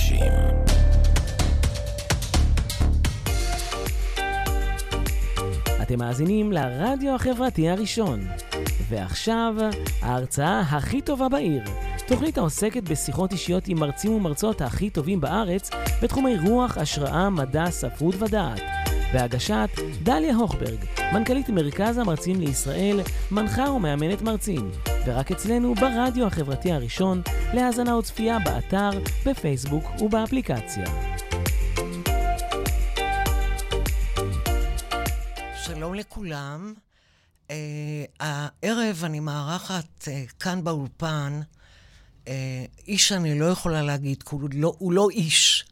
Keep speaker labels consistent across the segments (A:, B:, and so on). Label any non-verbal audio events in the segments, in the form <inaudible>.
A: שורשים.
B: אתם מאזינים לרדיו החברתי הראשון. ועכשיו, ההרצאה הכי טובה בעיר. תוכנית העוסקת בשיחות אישיות עם מרצים ומרצות הכי טובים בארץ בתחומי רוח, השראה, מדע, ספרות ודעת. בהגשת דליה הוכברג, מנכ"לית מרכז המרצים לישראל, מנחה ומאמנת מרצים. ורק אצלנו ברדיו החברתי הראשון, להאזנה וצפייה באתר, בפייסבוק ובאפליקציה.
C: שלום לכולם. Uh, הערב אני מארחת uh, כאן באולפן uh, איש שאני לא יכולה להגיד, הוא לא, הוא לא איש,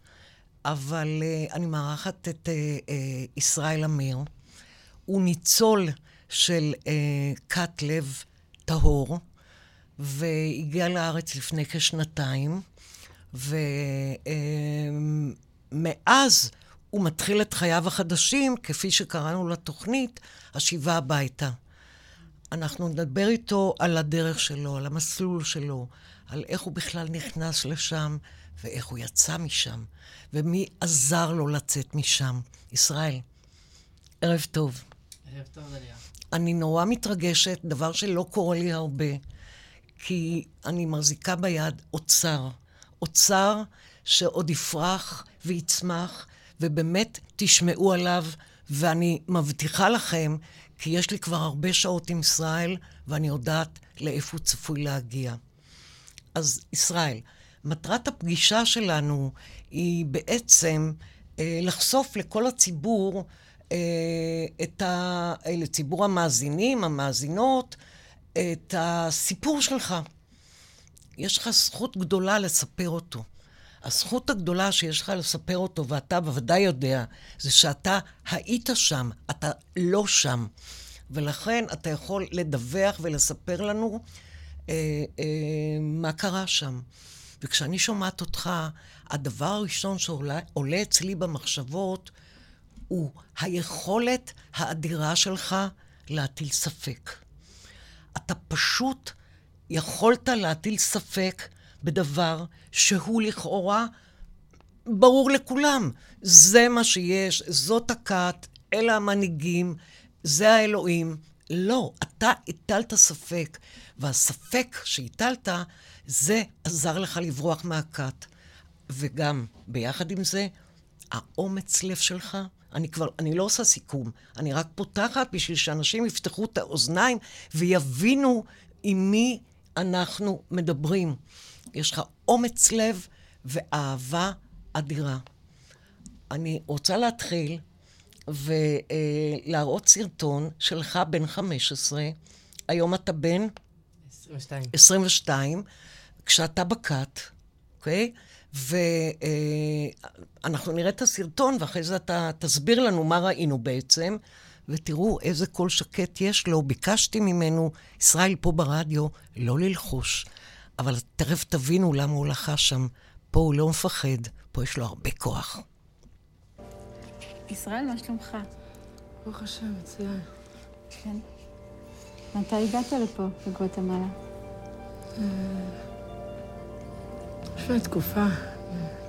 C: אבל uh, אני מארחת את uh, uh, ישראל אמיר. הוא ניצול של uh, כת לב טהור, והגיע לארץ לפני כשנתיים, ומאז uh, הוא מתחיל את חייו החדשים, כפי שקראנו לתוכנית, השיבה הביתה. אנחנו נדבר איתו על הדרך שלו, על המסלול שלו, על איך הוא בכלל נכנס לשם ואיך הוא יצא משם, ומי עזר לו לצאת משם. ישראל, ערב טוב.
D: ערב טוב, דליה.
C: אני נורא מתרגשת, דבר שלא קורה לי הרבה, כי אני מחזיקה ביד אוצר. אוצר שעוד יפרח ויצמח, ובאמת תשמעו עליו, ואני מבטיחה לכם, כי יש לי כבר הרבה שעות עם ישראל, ואני יודעת לאיפה הוא צפוי להגיע. אז ישראל, מטרת הפגישה שלנו היא בעצם אה, לחשוף לכל הציבור, אה, את ה, אה, לציבור המאזינים, המאזינות, את הסיפור שלך. יש לך זכות גדולה לספר אותו. הזכות הגדולה שיש לך לספר אותו, ואתה בוודאי יודע, זה שאתה היית שם, אתה לא שם. ולכן אתה יכול לדווח ולספר לנו אה, אה, מה קרה שם. וכשאני שומעת אותך, הדבר הראשון שעולה אצלי במחשבות הוא היכולת האדירה שלך להטיל ספק. אתה פשוט יכולת להטיל ספק בדבר שהוא לכאורה ברור לכולם. זה מה שיש, זאת הכת, אלה המנהיגים, זה האלוהים. לא, אתה הטלת ספק, והספק שהטלת, זה עזר לך לברוח מהכת. וגם, ביחד עם זה, האומץ לב שלך, אני כבר, אני לא עושה סיכום, אני רק פותחת בשביל שאנשים יפתחו את האוזניים ויבינו עם מי אנחנו מדברים. יש לך אומץ לב ואהבה אדירה. אני רוצה להתחיל ולהראות סרטון שלך בן 15, היום אתה בן?
D: 22.
C: 22, כשאתה בכת, אוקיי? ואנחנו נראה את הסרטון, ואחרי זה אתה תסביר לנו מה ראינו בעצם, ותראו איזה קול שקט יש לו. ביקשתי ממנו, ישראל פה ברדיו, לא ללחוש. אבל תכף תבינו למה הוא לחש שם. פה הוא לא מפחד, פה יש לו הרבה כוח.
E: ישראל, מה שלומך?
F: ברוך השם, מצוין.
E: כן. מתי הגעת לפה, לגואטמלה?
F: לפני תקופה,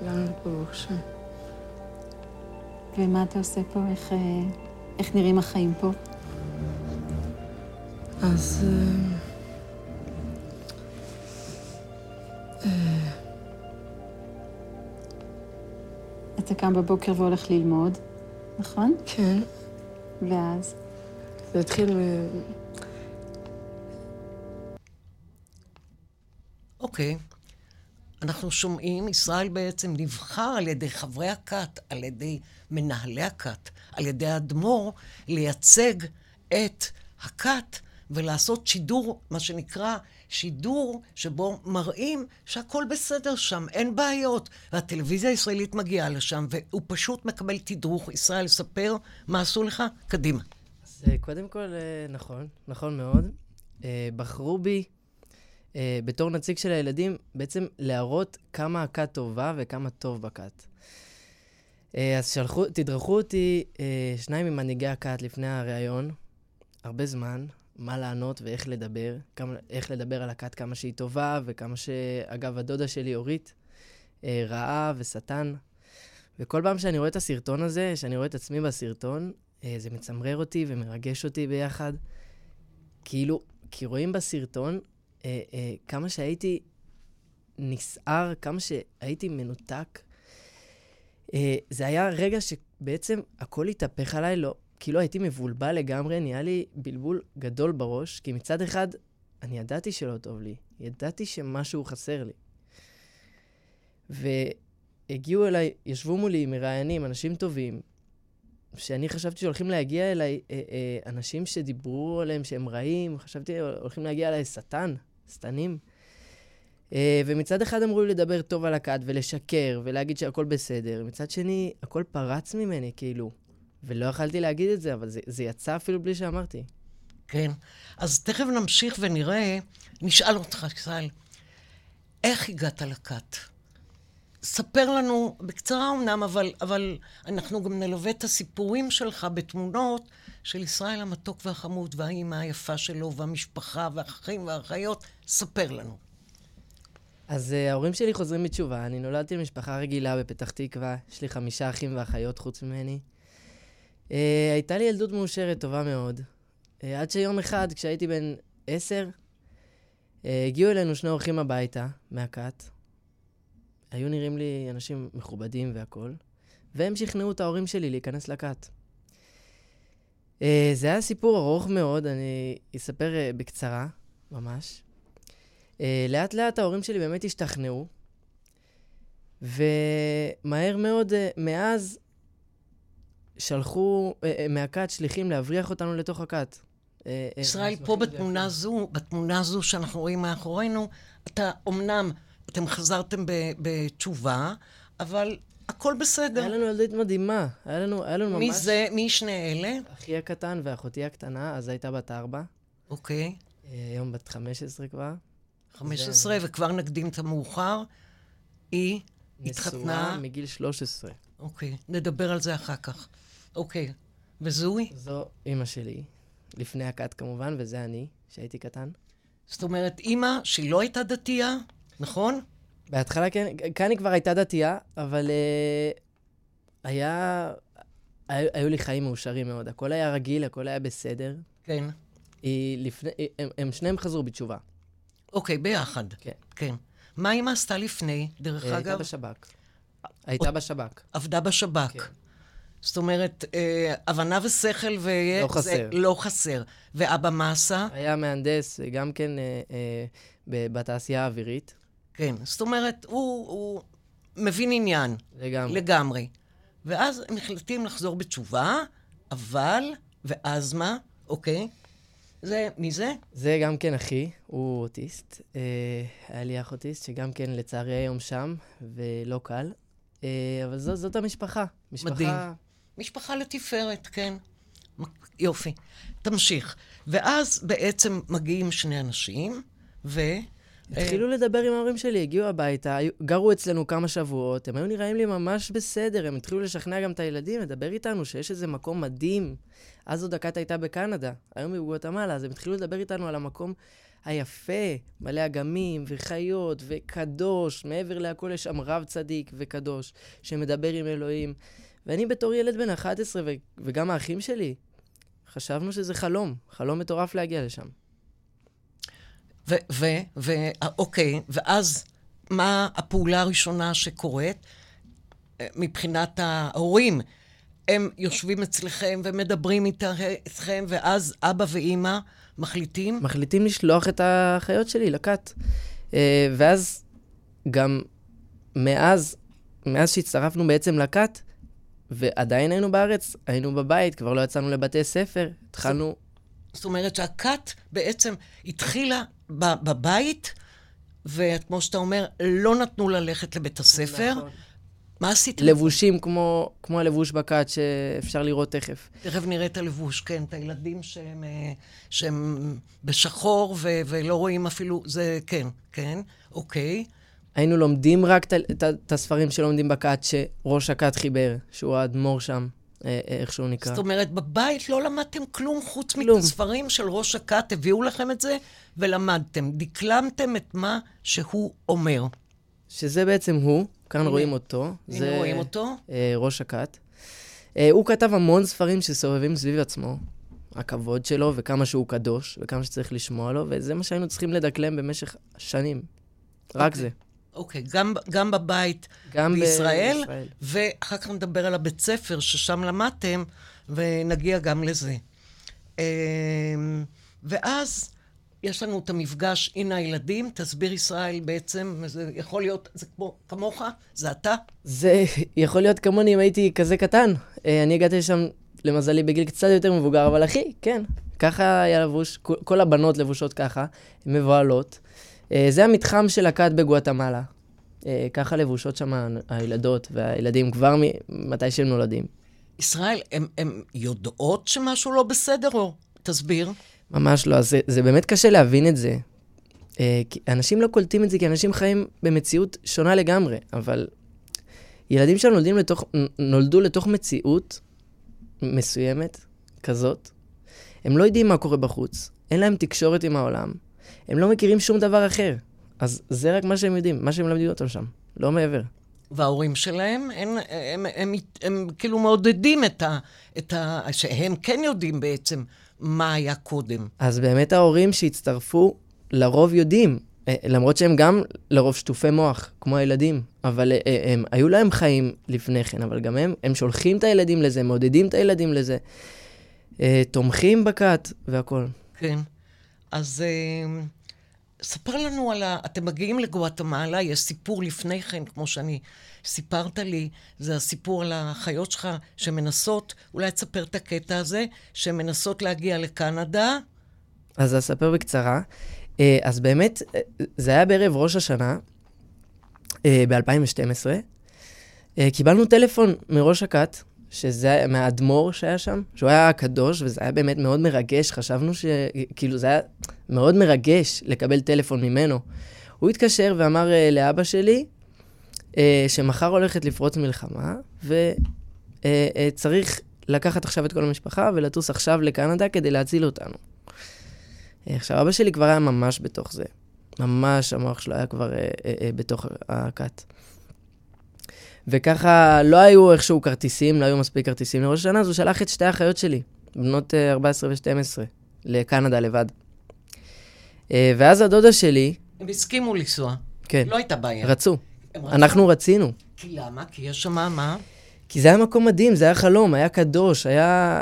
F: הגענו לפה, ברוך השם.
E: ומה אתה עושה פה? איך, איך נראים החיים פה?
F: אז...
E: אתה קם בבוקר והולך ללמוד, נכון?
F: כן.
E: ואז?
F: זה התחיל...
C: אוקיי. אנחנו שומעים, ישראל בעצם נבחר על ידי חברי הכת, על ידי מנהלי הכת, על ידי האדמו"ר, לייצג את הכת ולעשות שידור, מה שנקרא שידור שבו מראים שהכל בסדר שם, אין בעיות. והטלוויזיה הישראלית מגיעה לשם, והוא פשוט מקבל תדרוך. ישראל, ספר מה עשו לך? קדימה.
D: אז קודם כל, נכון, נכון מאוד. בחרו בי בתור נציג של הילדים, בעצם להראות כמה הכת טובה וכמה טוב בכת. אז שלחו, תדרכו אותי שניים ממנהיגי הכת לפני הריאיון, הרבה זמן, מה לענות ואיך לדבר, כמה, איך לדבר על הכת, כמה שהיא טובה, וכמה ש... אגב, הדודה שלי, אורית, אה, רעה ושטן. וכל פעם שאני רואה את הסרטון הזה, שאני רואה את עצמי בסרטון, אה, זה מצמרר אותי ומרגש אותי ביחד. כאילו, כי רואים בסרטון אה, אה, כמה שהייתי נסער, כמה שהייתי מנותק. אה, זה היה רגע שבעצם הכל התהפך עליי, לא, כאילו הייתי מבולבל לגמרי, נהיה לי בלבול גדול בראש, כי מצד אחד, אני ידעתי שלא טוב לי, ידעתי שמשהו חסר לי. והגיעו אליי, ישבו מולי מראיינים, אנשים טובים, שאני חשבתי שהולכים להגיע אליי אה, אה, אנשים שדיברו עליהם שהם רעים, חשבתי הולכים להגיע אליי שטן, שטנים. אה, ומצד אחד אמרו לי לדבר טוב על הכת ולשקר ולהגיד שהכל בסדר, מצד שני, הכל פרץ ממני, כאילו. ולא יכלתי להגיד את זה, אבל זה, זה יצא אפילו בלי שאמרתי.
C: כן. אז תכף נמשיך ונראה, נשאל אותך, סל, איך הגעת לכת? ספר לנו, בקצרה אמנם, אבל, אבל אנחנו גם נלווה את הסיפורים שלך בתמונות של ישראל המתוק והחמוד, והאימא היפה שלו, והמשפחה, והאחים והאחיות. ספר לנו.
D: אז uh, ההורים שלי חוזרים בתשובה. אני נולדתי למשפחה רגילה בפתח תקווה, יש לי חמישה אחים ואחיות חוץ ממני. Uh, הייתה לי ילדות מאושרת טובה מאוד. Uh, עד שיום אחד, כשהייתי בן עשר, uh, הגיעו אלינו שני אורחים הביתה מהכת. היו נראים לי אנשים מכובדים והכול, והם שכנעו את ההורים שלי להיכנס לכת. Uh, זה היה סיפור ארוך מאוד, אני אספר uh, בקצרה, ממש. Uh, לאט לאט ההורים שלי באמת השתכנעו, ומהר מאוד, uh, מאז, שלחו uh, uh, מהכת שליחים להבריח אותנו לתוך הכת.
C: ישראל, פה בתמונה זו, בתמונה זו שאנחנו רואים מאחורינו, אתה אומנם, אתם חזרתם ב- בתשובה, אבל הכל בסדר.
D: היה לנו ילדית מדהימה, היה לנו, היה לנו ממש...
C: מי זה, מי שני אלה?
D: אחי הקטן ואחותי הקטנה, אז הייתה בת ארבע,
C: אוקיי.
D: uh, היום בת חמש עשרה כבר.
C: 15, וכבר נקדים את המאוחר. היא התחתנה.
D: נשואה מגיל 13.
C: אוקיי, נדבר על זה אחר כך. אוקיי, וזוהי?
D: זו אימא שלי, לפני הכת כמובן, וזה אני, שהייתי קטן.
C: זאת אומרת, אימא שהיא לא הייתה דתייה, נכון?
D: בהתחלה כן, כאן היא כבר הייתה דתייה, אבל uh, היה... היו, היו לי חיים מאושרים מאוד. הכל היה רגיל, הכל היה בסדר.
C: כן.
D: היא לפני... הם, הם שניהם חזרו בתשובה.
C: אוקיי, ביחד.
D: כן.
C: כן. מה אימא עשתה לפני, דרך
D: אה, הייתה
C: אגב?
D: בשב"כ. הייתה בשב"כ.
C: עבדה בשב"כ.
D: כן.
C: זאת אומרת, אה, הבנה ושכל ו...
D: לא
C: זה
D: חסר.
C: לא חסר. ואבא מה עשה?
D: היה מהנדס, גם כן אה, אה, בתעשייה האווירית.
C: כן. זאת אומרת, הוא, הוא מבין עניין.
D: לגמרי.
C: לגמרי. ואז הם מחליטים לחזור בתשובה, אבל, ואז מה? אוקיי. זה, מי זה?
D: זה גם כן אחי, הוא אוטיסט. אה, היה לי אח אוטיסט, שגם כן לצערי היום שם, ולא קל. אה, אבל זאת, זאת המשפחה. משפחה...
C: מדהים. משפחה לתפארת, כן. יופי. תמשיך. ואז בעצם מגיעים שני אנשים, ו...
D: התחילו לדבר עם ההורים שלי, הגיעו הביתה, גרו אצלנו כמה שבועות, הם היו נראים לי ממש בסדר, הם התחילו לשכנע גם את הילדים, לדבר איתנו שיש איזה מקום מדהים. אז עוד דקת הייתה בקנדה, היום היא בגואטמלה, אז הם התחילו לדבר איתנו על המקום היפה, מלא אגמים וחיות וקדוש, מעבר להכל יש שם רב צדיק וקדוש, שמדבר עם אלוהים. ואני בתור ילד בן 11, ו- וגם האחים שלי, חשבנו שזה חלום, חלום מטורף להגיע לשם.
C: ו... ו... ו... אה, אוקיי, ואז מה הפעולה הראשונה שקורית אה, מבחינת ההורים? הם יושבים אצלכם ומדברים איתכם, ואז אבא ואימא מחליטים?
D: מחליטים לשלוח את החיות שלי לכת. אה, ואז גם מאז, מאז שהצטרפנו בעצם לכת, ועדיין היינו בארץ, היינו בבית, כבר לא יצאנו לבתי ספר, התחלנו...
C: זאת אומרת שהכת בעצם התחילה בבית, וכמו שאתה אומר, לא נתנו ללכת לבית הספר.
D: נכון.
C: מה עשיתם?
D: לבושים כמו, כמו הלבוש בכת שאפשר לראות תכף.
C: תכף נראה את הלבוש, כן, את הילדים שהם, אה, שהם בשחור ו- ולא רואים אפילו, זה, כן, כן, אוקיי.
D: היינו לומדים רק את הספרים שלומדים בכת שראש הכת חיבר, שהוא האדמו"ר שם, איך שהוא נקרא.
C: זאת אומרת, בבית לא למדתם כלום חוץ. מספרים של ראש הכת, הביאו לכם את זה ולמדתם. דקלמתם את מה שהוא אומר.
D: שזה בעצם הוא, כאן
C: הנה.
D: רואים אותו.
C: הנה רואים אותו.
D: אה, ראש הכת. אה, הוא כתב המון ספרים שסובבים סביב עצמו. הכבוד שלו, וכמה שהוא קדוש, וכמה שצריך לשמוע לו, וזה מה שהיינו צריכים לדקלם במשך שנים. רק
C: אוקיי.
D: זה.
C: אוקיי, גם, גם בבית
D: גם
C: בישראל,
D: בישראל.
C: ואחר כך נדבר על הבית ספר ששם למדתם, ונגיע גם לזה. אמ, ואז יש לנו את המפגש, הנה הילדים, תסביר ישראל בעצם, זה יכול להיות, זה כמו, כמוך, זה אתה?
D: זה יכול להיות כמוני אם הייתי כזה קטן. אה, אני הגעתי לשם, למזלי, בגיל קצת יותר מבוגר, אבל אחי, כן. ככה היה לבוש, כל- הבנות לבושות ככה, מבוהלות. אה, זה המתחם של הכת בגואטמלה. אה, ככה לבושות שם הילדות והילדים כבר מתי שהם נולדים.
C: ישראל, הן יודעות שמשהו לא בסדר, או תסביר?
D: ממש לא, אז זה, זה באמת קשה להבין את זה. אה, אנשים לא קולטים את זה, כי אנשים חיים במציאות שונה לגמרי, אבל ילדים שלנו נולדים לתוך, נולדו לתוך מציאות מסוימת, כזאת. הם לא יודעים מה קורה בחוץ, אין להם תקשורת עם העולם, הם לא מכירים שום דבר אחר. אז זה רק מה שהם יודעים, מה שהם למדים אותם שם, לא מעבר.
C: וההורים שלהם, הם, הם, הם, הם, הם כאילו מעודדים את ה, את ה... שהם כן יודעים בעצם מה היה קודם.
D: אז באמת ההורים שהצטרפו, לרוב יודעים, אה, למרות שהם גם לרוב שטופי מוח, כמו הילדים, אבל אה, אה, הם, היו להם חיים לפני כן, אבל גם הם, הם שולחים את הילדים לזה, מעודדים את הילדים לזה, תומכים בכת והכול.
C: כן. אז ספר לנו על ה... אתם מגיעים לגואטמלה, יש סיפור לפני כן, כמו שאני סיפרת לי, זה הסיפור על החיות שלך שמנסות, אולי תספר את הקטע הזה, שמנסות להגיע לקנדה.
D: אז אספר בקצרה. אה, אז באמת, אה, זה היה בערב ראש השנה, ב-2012. קיבלנו טלפון מראש הכת, שזה מהאדמו"ר שהיה שם, שהוא היה קדוש, וזה היה באמת מאוד מרגש. חשבנו ש... כאילו, זה היה מאוד מרגש לקבל טלפון ממנו. הוא התקשר ואמר אה, לאבא שלי, אה, שמחר הולכת לפרוץ מלחמה, וצריך לקחת עכשיו את כל המשפחה ולטוס עכשיו לקנדה כדי להציל אותנו. אה, עכשיו, אבא שלי כבר היה ממש בתוך זה. ממש המוח שלו היה כבר אה, אה, אה, בתוך הכת. וככה לא היו איכשהו כרטיסים, לא היו מספיק כרטיסים לראש השנה, אז הוא שלח את שתי האחיות שלי, בנות אה, 14 ו-12, לקנדה לבד. אה, ואז הדודה שלי,
C: הם הסכימו לנסוע.
D: כן,
C: לא הייתה בעיה.
D: רצו? אנחנו רצינו.
C: כי למה? כי יש שם מה?
D: כי זה היה מקום מדהים, זה היה חלום, היה קדוש, היה...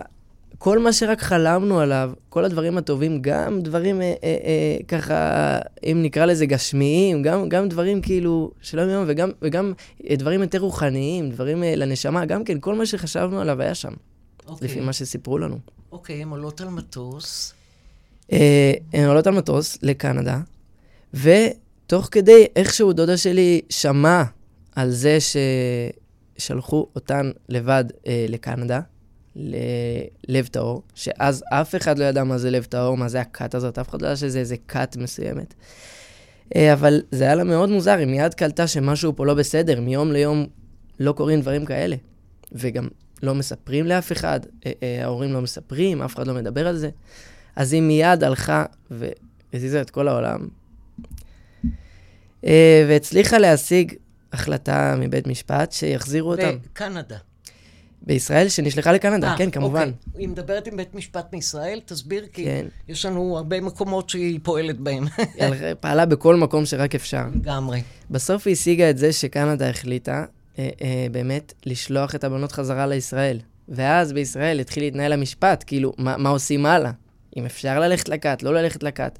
D: כל מה שרק חלמנו עליו, כל הדברים הטובים, גם דברים אה, אה, אה, ככה, אם נקרא לזה גשמיים, גם, גם דברים כאילו שלא יום, וגם, וגם אה, דברים יותר רוחניים, דברים אה, לנשמה, גם כן, כל מה שחשבנו עליו היה שם,
C: אוקיי.
D: לפי מה שסיפרו לנו.
C: אוקיי, הן עולות על מטוס.
D: אה, הן עולות על מטוס לקנדה, ותוך כדי, איכשהו דודה שלי שמעה על זה ששלחו אותן לבד אה, לקנדה, ללב טהור, שאז אף אחד לא ידע מה זה לב טהור, מה זה הכת הזאת, אף אחד לא ידע שזה איזה כת מסוימת. אה, אבל זה היה לה מאוד מוזר, היא מיד קלטה שמשהו פה לא בסדר, מיום ליום לא קורים דברים כאלה. וגם לא מספרים לאף אחד, אה, אה, ההורים לא מספרים, אף אחד לא מדבר על זה. אז היא מיד הלכה והזיזה את כל העולם, והצליחה להשיג החלטה מבית משפט שיחזירו אותם.
C: בקנדה.
D: בישראל, שנשלחה לקנדה,
C: אה,
D: כן, כמובן.
C: אוקיי. היא מדברת עם בית משפט מישראל, תסביר, כי
D: כן.
C: יש לנו הרבה מקומות שהיא פועלת בהם. <laughs>
D: היא פעלה בכל מקום שרק אפשר.
C: לגמרי.
D: בסוף היא השיגה את זה שקנדה החליטה אה, אה, באמת לשלוח את הבנות חזרה לישראל. ואז בישראל התחיל להתנהל המשפט, כאילו, מה, מה עושים הלאה? אם אפשר ללכת לכת, לא ללכת לכת.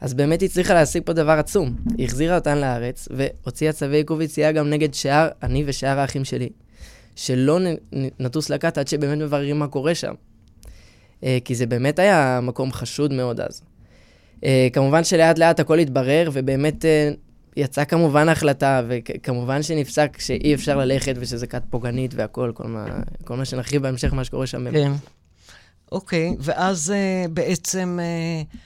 D: אז באמת היא הצליחה להשיג פה דבר עצום. היא החזירה אותן לארץ, והוציאה צווי עיכוב יציאה גם נגד שאר, אני ושאר האחים שלי, שלא נטוס לכת עד שבאמת מבררים מה קורה שם. אה, כי זה באמת היה מקום חשוד מאוד אז. אה, כמובן שלאט לאט הכל התברר, ובאמת אה, יצאה כמובן ההחלטה, וכמובן שנפסק שאי אפשר ללכת ושזה כת פוגענית והכל, כל מה, כל מה שנרחיב בהמשך, מה שקורה שם.
C: כן. אוקיי, ואז בעצם uh,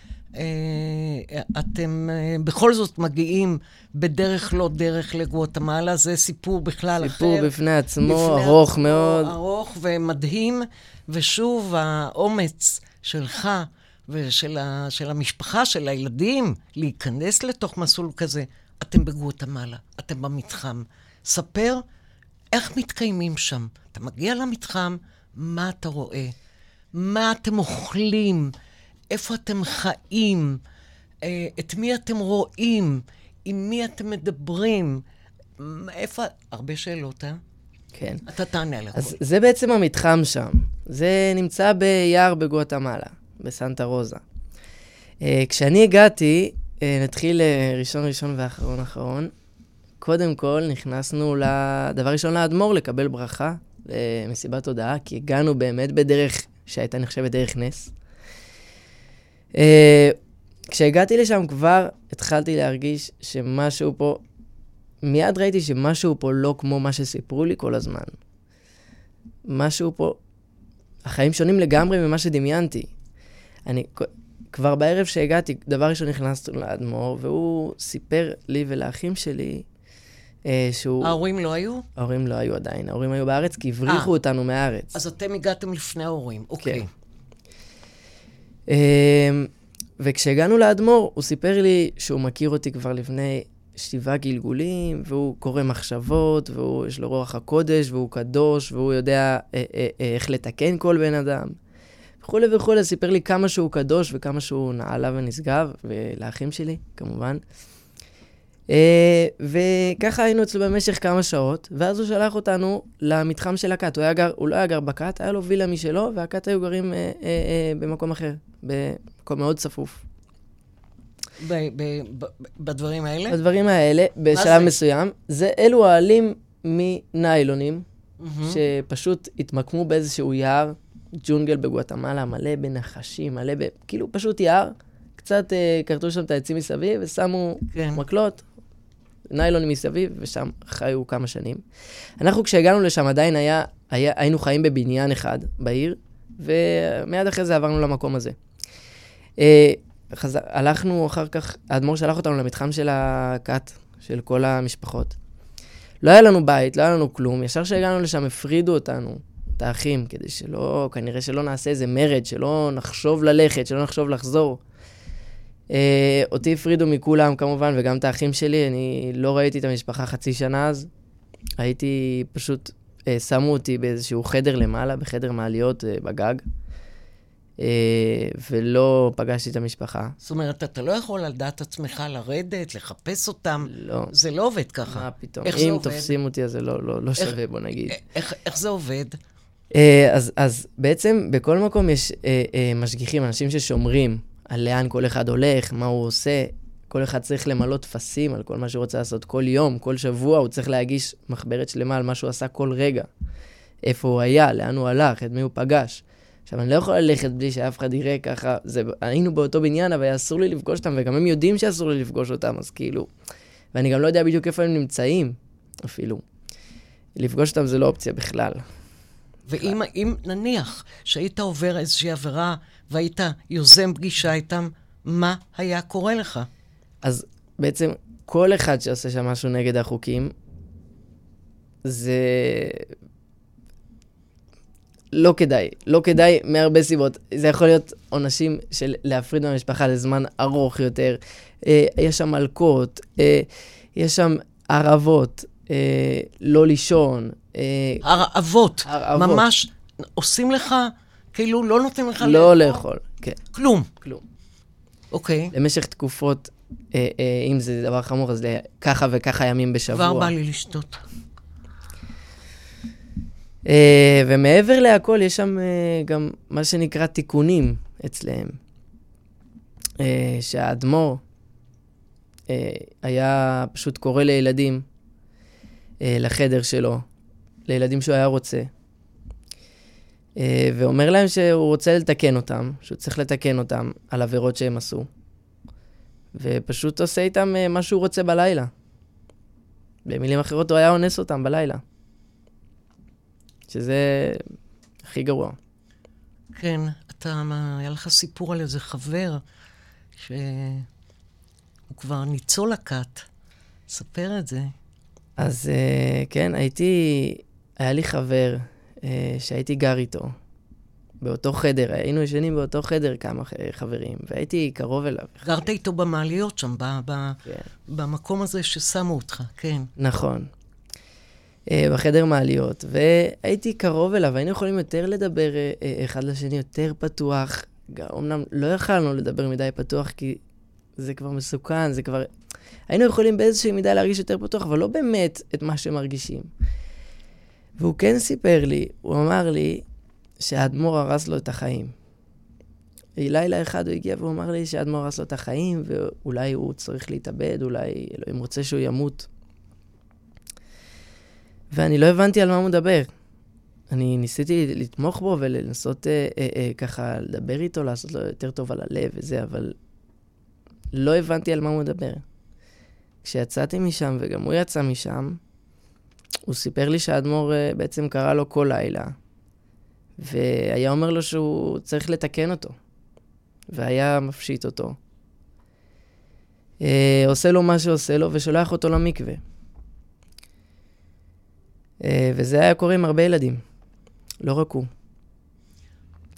C: אתם uh, בכל זאת מגיעים בדרך לא דרך לגואטמלה, זה סיפור בכלל
D: סיפור
C: אחר.
D: בפני עצמו,
C: בפני
D: ארוך
C: עצמו,
D: מאוד.
C: ארוך ומדהים, ושוב, האומץ שלך ושל ה, של המשפחה, של הילדים, להיכנס לתוך מסלול כזה, אתם בגואטמלה, אתם במתחם. ספר איך מתקיימים שם. אתה מגיע למתחם, מה אתה רואה? מה אתם אוכלים? איפה אתם חיים? אה, את מי אתם רואים? עם מי אתם מדברים? איפה... הרבה שאלות, אה?
D: כן.
C: אתה תענה על
D: אז זה בעצם המתחם שם. זה נמצא ביער בגואטמלה, בסנטה רוזה. אה, כשאני הגעתי, אה, נתחיל ראשון ראשון ואחרון אחרון. קודם כל, נכנסנו לדבר ראשון לאדמו"ר לקבל ברכה למסיבת הודעה, כי הגענו באמת בדרך שהייתה נחשבת דרך נס. כשהגעתי לשם כבר התחלתי להרגיש שמשהו פה, מיד ראיתי שמשהו פה לא כמו מה שסיפרו לי כל הזמן. משהו פה, החיים שונים לגמרי ממה שדמיינתי. אני, כבר בערב שהגעתי, דבר ראשון נכנסנו לאדמו"ר, והוא סיפר לי ולאחים שלי אה, שהוא...
C: ההורים לא היו?
D: ההורים לא היו עדיין. ההורים היו בארץ כי הבריחו 아, אותנו מהארץ.
C: אז אתם הגעתם לפני ההורים, אוקיי. כן.
D: אה, וכשהגענו לאדמו"ר, הוא סיפר לי שהוא מכיר אותי כבר לפני שבעה גלגולים, והוא קורא מחשבות, ויש לו רוח הקודש, והוא קדוש, והוא יודע אה, אה, אה, איך לתקן כל בן אדם. וכולי וכולי, סיפר לי כמה שהוא קדוש וכמה שהוא נעלה ונשגב, ולאחים שלי, כמובן. אה, וככה היינו אצלו במשך כמה שעות, ואז הוא שלח אותנו למתחם של הכת. הוא, גר, הוא לא היה גר בכת, היה לו וילה משלו, והכת היו גרים אה, אה, אה, במקום אחר, במקום מאוד צפוף.
C: בדברים האלה?
D: בדברים האלה, בשלב מסוים. זה אלו העלים מניילונים, mm-hmm. שפשוט התמקמו באיזשהו יער, ג'ונגל בגואטמלה, מלא בנחשים, מלא ב... כאילו, פשוט יער. קצת אה, כרתו שם את העצים מסביב, ושמו כן. מקלות, ניילונים מסביב, ושם חיו כמה שנים. אנחנו, כשהגענו לשם, עדיין היה, היה, היינו חיים בבניין אחד בעיר, ומיד אחרי זה עברנו למקום הזה. אה, חזר, הלכנו אחר כך, האדמו"ר שלח אותנו למתחם של הכת, של כל המשפחות. לא היה לנו בית, לא היה לנו כלום, ישר כשהגענו לשם הפרידו אותנו, את האחים, כדי שלא, כנראה שלא נעשה איזה מרד, שלא נחשוב ללכת, שלא נחשוב לחזור. אה, אותי הפרידו מכולם כמובן, וגם את האחים שלי, אני לא ראיתי את המשפחה חצי שנה אז. הייתי פשוט, אה, שמו אותי באיזשהו חדר למעלה, בחדר מעליות אה, בגג. אה, ולא פגשתי את המשפחה.
C: זאת אומרת, אתה לא יכול על דעת עצמך לרדת, לחפש אותם?
D: לא.
C: זה לא עובד ככה.
D: מה פתאום? איך אם תופסים אותי, אז זה לא, לא, לא שווה, בוא נגיד.
C: איך, איך, איך זה עובד?
D: אה, אז, אז בעצם בכל מקום יש אה, אה, משגיחים, אנשים ששומרים על לאן כל אחד הולך, מה הוא עושה. כל אחד צריך למלא טפסים על כל מה שהוא רוצה לעשות כל יום, כל שבוע, הוא צריך להגיש מחברת שלמה על מה שהוא עשה כל רגע. איפה הוא היה, לאן הוא הלך, את מי הוא פגש. עכשיו, אני לא יכול ללכת בלי שאף אחד יראה ככה, זה, היינו באותו בניין, אבל אסור לי לפגוש אותם, וגם הם יודעים שאסור לי לפגוש אותם, אז כאילו... ואני גם לא יודע בדיוק איפה הם נמצאים, אפילו. לפגוש אותם זה לא אופציה בכלל.
C: ואם אם, נניח שהיית עובר איזושהי עבירה והיית יוזם פגישה איתם, מה היה קורה לך?
D: אז בעצם כל אחד שעושה שם משהו נגד החוקים, זה לא כדאי. לא כדאי מהרבה סיבות. זה יכול להיות עונשים של להפריד מהמשפחה לזמן ארוך יותר. אה, יש שם מלקות, אה, יש שם ערבות, אה, לא לישון.
C: אה, הרעבות. הרעבות. ממש עושים לך, כאילו לא נותנים לך
D: לא לאכול. לאכול, כן.
C: כלום.
D: כלום.
C: אוקיי.
D: למשך תקופות, אה, אה, אם זה דבר חמור, אז ככה וככה ימים בשבוע.
C: כבר בא לי לשתות.
D: Uh, ומעבר להכל, יש שם uh, גם מה שנקרא תיקונים אצלהם. Uh, שהאדמו"ר uh, היה פשוט קורא לילדים לחדר שלו, לילדים שהוא היה רוצה, uh, ואומר להם שהוא רוצה לתקן אותם, שהוא צריך לתקן אותם על עבירות שהם עשו, ופשוט עושה איתם uh, מה שהוא רוצה בלילה. במילים אחרות, הוא היה אונס אותם בלילה. שזה הכי גרוע.
C: כן, אתה, היה לך סיפור על איזה חבר שהוא כבר ניצול הכת. ספר את זה.
D: אז uh, כן, הייתי, היה לי חבר uh, שהייתי גר איתו באותו חדר, היינו ישנים באותו חדר כמה חברים, והייתי קרוב אליו.
C: גרת איתו במעליות שם, ב- ב-
D: כן.
C: במקום הזה ששמו אותך, כן.
D: נכון. אה, בחדר מעליות, והייתי קרוב אליו, היינו יכולים יותר לדבר אה, אה, אחד לשני, יותר פתוח. אמנם לא יכלנו לדבר מדי פתוח, כי זה כבר מסוכן, זה כבר... היינו יכולים באיזושהי מידה להרגיש יותר פתוח, אבל לא באמת את מה שמרגישים. והוא כן סיפר לי, הוא אמר לי שהאדמו"ר הרס לו את החיים. לילה אחד הוא הגיע והוא אמר לי שהאדמו"ר הרס לו את החיים, ואולי הוא צריך להתאבד, אולי אלוהים רוצה שהוא ימות. ואני לא הבנתי על מה הוא מדבר. אני ניסיתי לתמוך בו ולנסות אה, אה, אה, ככה לדבר איתו, לעשות לו יותר טוב על הלב וזה, אבל לא הבנתי על מה הוא מדבר. כשיצאתי משם, וגם הוא יצא משם, הוא סיפר לי שהאדמו"ר אה, בעצם קרא לו כל לילה, והיה אומר לו שהוא צריך לתקן אותו, והיה מפשיט אותו. אה, עושה לו מה שעושה לו ושולח אותו למקווה. אה, וזה היה קורה עם הרבה ילדים, לא רק הוא.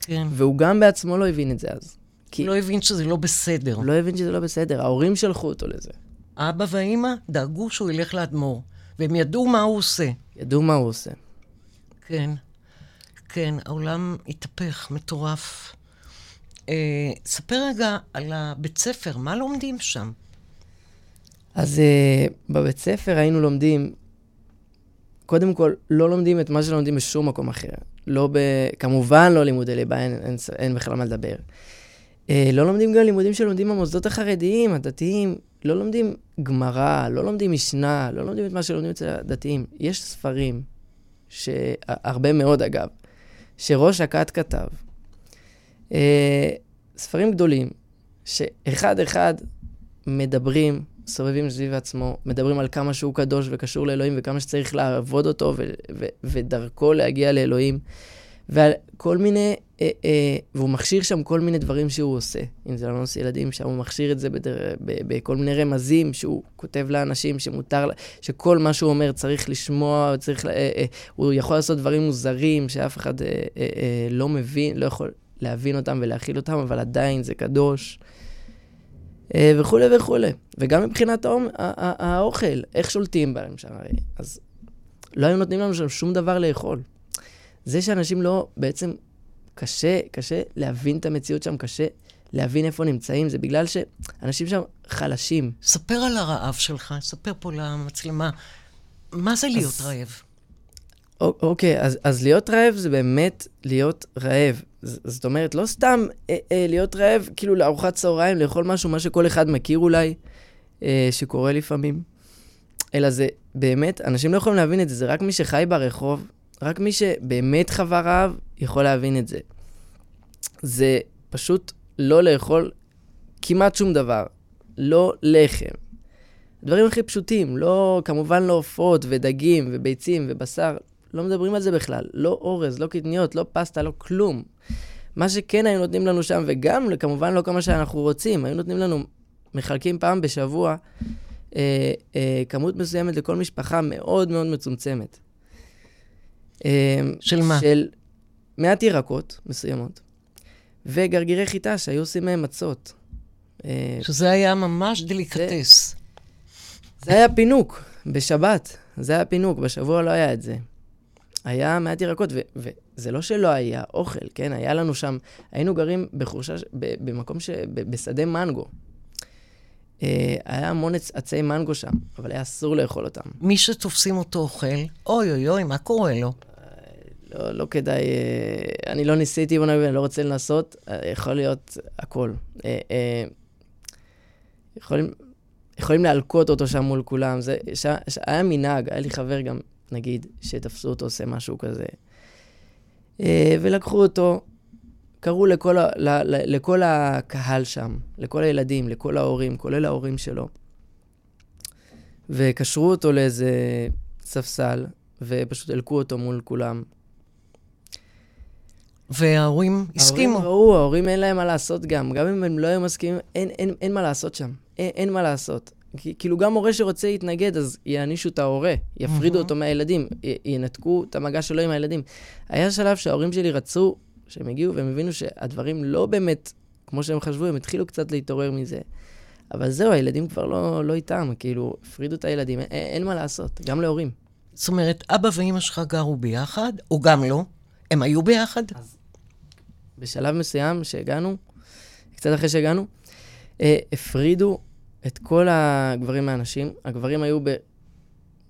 C: כן.
D: והוא גם בעצמו לא הבין את זה אז. כי
C: לא הבין שזה לא בסדר.
D: לא הבין שזה לא בסדר, ההורים שלחו אותו לזה.
C: אבא ואימא דאגו שהוא ילך לאדמו"ר, והם ידעו מה הוא עושה.
D: ידעו מה הוא עושה.
C: כן, כן, העולם התהפך, מטורף. אה, ספר רגע על הבית ספר, מה לומדים שם?
D: אז uh, בבית ספר היינו לומדים, קודם כל, לא לומדים את מה שלומדים בשום מקום אחר. לא ב... כמובן לא לימודי ליבה, אין, אין, אין בכלל מה לדבר. Uh, לא לומדים גם לימודים שלומדים במוסדות החרדיים, הדתיים. לא לומדים גמרא, לא לומדים משנה, לא לומדים את מה שלומדים אצל הדתיים. יש ספרים, ש... הרבה מאוד אגב, שראש הכת כתב. Uh, ספרים גדולים, שאחד-אחד מדברים, סובבים סביב עצמו, מדברים על כמה שהוא קדוש וקשור לאלוהים וכמה שצריך לעבוד אותו ו- ו- ודרכו להגיע לאלוהים. ועל כל מיני, אה, אה, והוא מכשיר שם כל מיני דברים שהוא עושה. אם זה לנוס ילדים, שם הוא מכשיר את זה בדר, ב, בכל מיני רמזים שהוא כותב לאנשים שמותר, שכל מה שהוא אומר צריך לשמוע, צריך, אה, אה, הוא יכול לעשות דברים מוזרים שאף אחד אה, אה, אה, לא מבין, לא יכול להבין אותם ולהכיל אותם, אבל עדיין זה קדוש. אה, וכולי וכולי. וגם מבחינת האומ, האוכל, איך שולטים בהם שם. אז לא היו נותנים לנו שם שום דבר לאכול. זה שאנשים לא, בעצם קשה, קשה להבין את המציאות שם, קשה להבין איפה נמצאים, זה בגלל שאנשים שם חלשים.
C: ספר על הרעב שלך, ספר פה למצלמה. מה זה להיות אז, רעב?
D: אוקיי, אז, אז להיות רעב זה באמת להיות רעב. זאת אומרת, לא סתם אה, אה, להיות רעב, כאילו לארוחת צהריים, לאכול משהו, מה שכל אחד מכיר אולי, אה, שקורה לפעמים, אלא זה באמת, אנשים לא יכולים להבין את זה, זה רק מי שחי ברחוב, רק מי שבאמת חווה רעב יכול להבין את זה. זה פשוט לא לאכול כמעט שום דבר. לא לחם. הדברים הכי פשוטים, לא, כמובן לא עופות ודגים וביצים ובשר, לא מדברים על זה בכלל. לא אורז, לא קטניות, לא פסטה, לא כלום. מה שכן היו נותנים לנו שם, וגם כמובן לא כמה שאנחנו רוצים, היו נותנים לנו, מחלקים פעם בשבוע, אה, אה, כמות מסוימת לכל משפחה מאוד מאוד מצומצמת.
C: אה, של מה?
D: של מעט ירקות מסוימות, וגרגירי חיטה שהיו עושים מהם מצות.
C: אה, שזה היה ממש דליקטס.
D: זה, זה היה פינוק בשבת, זה היה פינוק, בשבוע לא היה את זה. היה מעט ירקות, ו- וזה לא שלא היה אוכל, כן? היה לנו שם, היינו גרים בחורשה, ב- במקום ש... ב- בשדה מנגו. אה, היה המון עצי מנגו שם, אבל היה אסור לאכול אותם.
C: מי שתופסים אותו אוכל, אוי אוי אוי, מה קורה לו?
D: לא, לא כדאי, אה, אני לא ניסיתי, אני לא רוצה לנסות, אה, יכול להיות הכל. יכולים, יכולים להלקות אותו שם מול כולם. זה, ש, ש, היה מנהג, היה לי חבר גם, נגיד, שתפסו אותו עושה משהו כזה. ולקחו אותו, קראו לכל, ה, ל, ל, לכל הקהל שם, לכל הילדים, לכל ההורים, כולל ההורים שלו, וקשרו אותו לאיזה ספסל, ופשוט הלקו אותו מול כולם.
C: וההורים הסכימו.
D: ההורים ראו, ההורים אין להם מה לעשות גם. גם אם הם לא היו מסכימים, אין, אין, אין מה לעשות שם. אין, אין מה לעשות. כאילו גם הורה שרוצה להתנגד, אז יענישו את ההורה, יפרידו mm-hmm. אותו מהילדים, י, ינתקו את המגע שלו עם הילדים. היה שלב שההורים שלי רצו שהם הגיעו והם הבינו שהדברים לא באמת כמו שהם חשבו, הם התחילו קצת להתעורר מזה. אבל זהו, הילדים כבר לא, לא איתם, כאילו, הפרידו את הילדים, אין, אין מה לעשות, גם להורים.
C: זאת אומרת, אבא ואימא שלך גרו ביחד, או גם לא? הם היו ביחד? אז
D: בשלב מסוים שהגענו, קצת אחרי שהגענו, אה, הפרידו את כל הגברים מהנשים. הגברים היו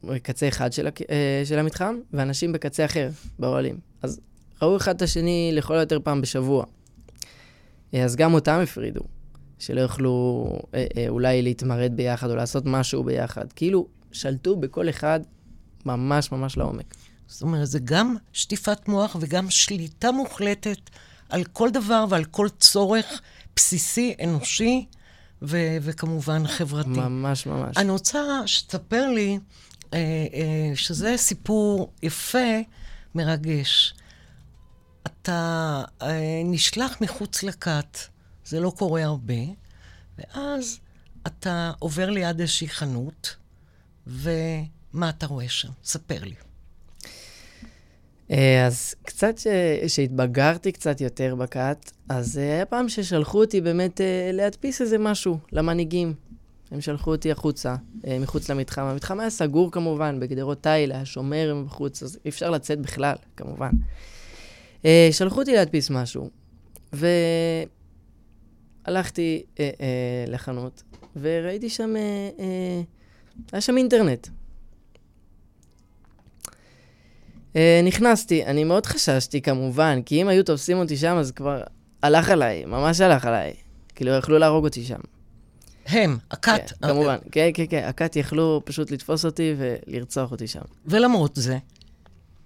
D: בקצה אחד של, אה, של המתחם, והנשים בקצה אחר, באוהלים. אז ראו אחד את השני לכל היותר פעם בשבוע. אה, אז גם אותם הפרידו, שלא יוכלו אה, אה, אולי להתמרד ביחד או לעשות משהו ביחד. כאילו, שלטו בכל אחד ממש ממש לעומק.
C: זאת אומרת, זה גם שטיפת מוח וגם שליטה מוחלטת על כל דבר ועל כל צורך בסיסי, אנושי ו- וכמובן חברתי.
D: ממש ממש.
C: אני רוצה שתספר לי אה, אה, שזה סיפור יפה, מרגש. אתה אה, נשלח מחוץ לכת, זה לא קורה הרבה, ואז אתה עובר ליד איזושהי חנות, ומה אתה רואה שם? ספר לי.
D: אה, אז קצת שהתבגרתי קצת יותר בכת, אז אה, היה פעם ששלחו אותי באמת להדפיס איזה משהו למנהיגים. הם שלחו אותי החוצה, מחוץ למתחם. המתחם היה סגור כמובן, בגדרות תיל, היה שומר בחוץ, אז אי אפשר לצאת בכלל, כמובן. אה, שלחו אותי להדפיס משהו, והלכתי אה, אה, לחנות, וראיתי שם, אה, אה, היה שם אינטרנט. אה, נכנסתי, אני מאוד חששתי כמובן, כי אם היו תופסים אותי שם, אז כבר הלך עליי, ממש הלך עליי. כאילו, יכלו להרוג אותי שם.
C: הם, הכת.
D: כן, כמובן, כן, כן, כן, הכת יכלו פשוט לתפוס אותי ולרצוח אותי שם.
C: ולמרות זה?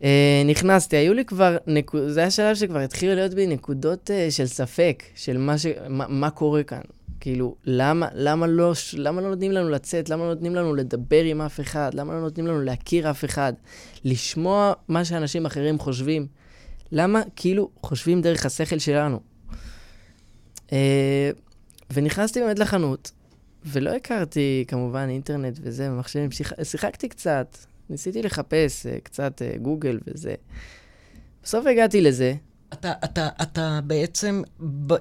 D: Uh, נכנסתי, היו לי כבר, נקוד... זה היה שלב שכבר התחילו להיות בי נקודות uh, של ספק, של מה, ש... מה, מה קורה כאן. כאילו, למה, למה, לא, למה לא נותנים לנו לצאת? למה לא נותנים לנו לדבר עם אף אחד? למה לא נותנים לנו להכיר אף אחד? לשמוע מה שאנשים אחרים חושבים? למה כאילו חושבים דרך השכל שלנו? Uh, ונכנסתי באמת לחנות, ולא הכרתי כמובן אינטרנט וזה, ומחשבים, שיחקתי קצת, ניסיתי לחפש uh, קצת uh, גוגל וזה. בסוף הגעתי לזה.
C: אתה, אתה, אתה בעצם,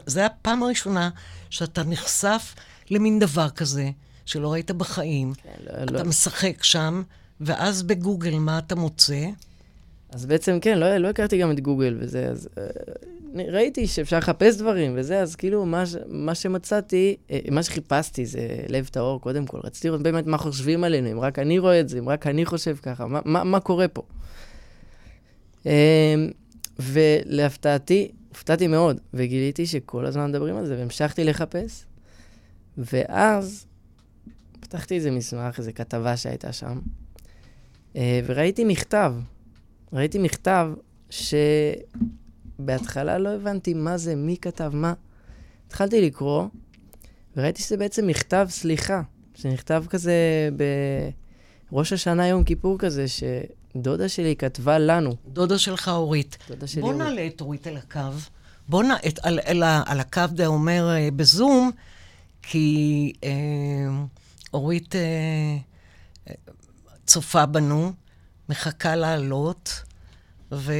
C: זו הפעם הראשונה שאתה נחשף למין דבר כזה, שלא ראית בחיים. כן, לא, אתה לא. משחק שם, ואז בגוגל מה אתה מוצא?
D: אז בעצם, כן, לא, לא הכרתי גם את גוגל וזה, אז uh, ראיתי שאפשר לחפש דברים וזה, אז כאילו, מה, מה שמצאתי, uh, מה שחיפשתי זה לב טהור, קודם כל. רציתי לראות באמת מה חושבים עלינו, אם רק אני רואה את זה, אם רק אני חושב ככה, מה, מה, מה קורה פה. Uh, ולהפתעתי, הופתעתי מאוד, וגיליתי שכל הזמן מדברים על זה, והמשכתי לחפש. ואז פתחתי איזה מסמך, איזה כתבה שהייתה שם, uh, וראיתי מכתב ראיתי מכתב שבהתחלה לא הבנתי מה זה, מי כתב מה. התחלתי לקרוא, וראיתי שזה בעצם מכתב סליחה, שנכתב כזה בראש השנה יום כיפור כזה, שדודה שלי כתבה לנו.
C: דודה שלך אורית. דודה שלי אורית. בוא נעלה את אורית על הקו. בוא נעלה את, על, על, על הקו, זה אומר אה, בזום, כי אה, אורית אה, אה צופה בנו. מחכה לעלות, ו...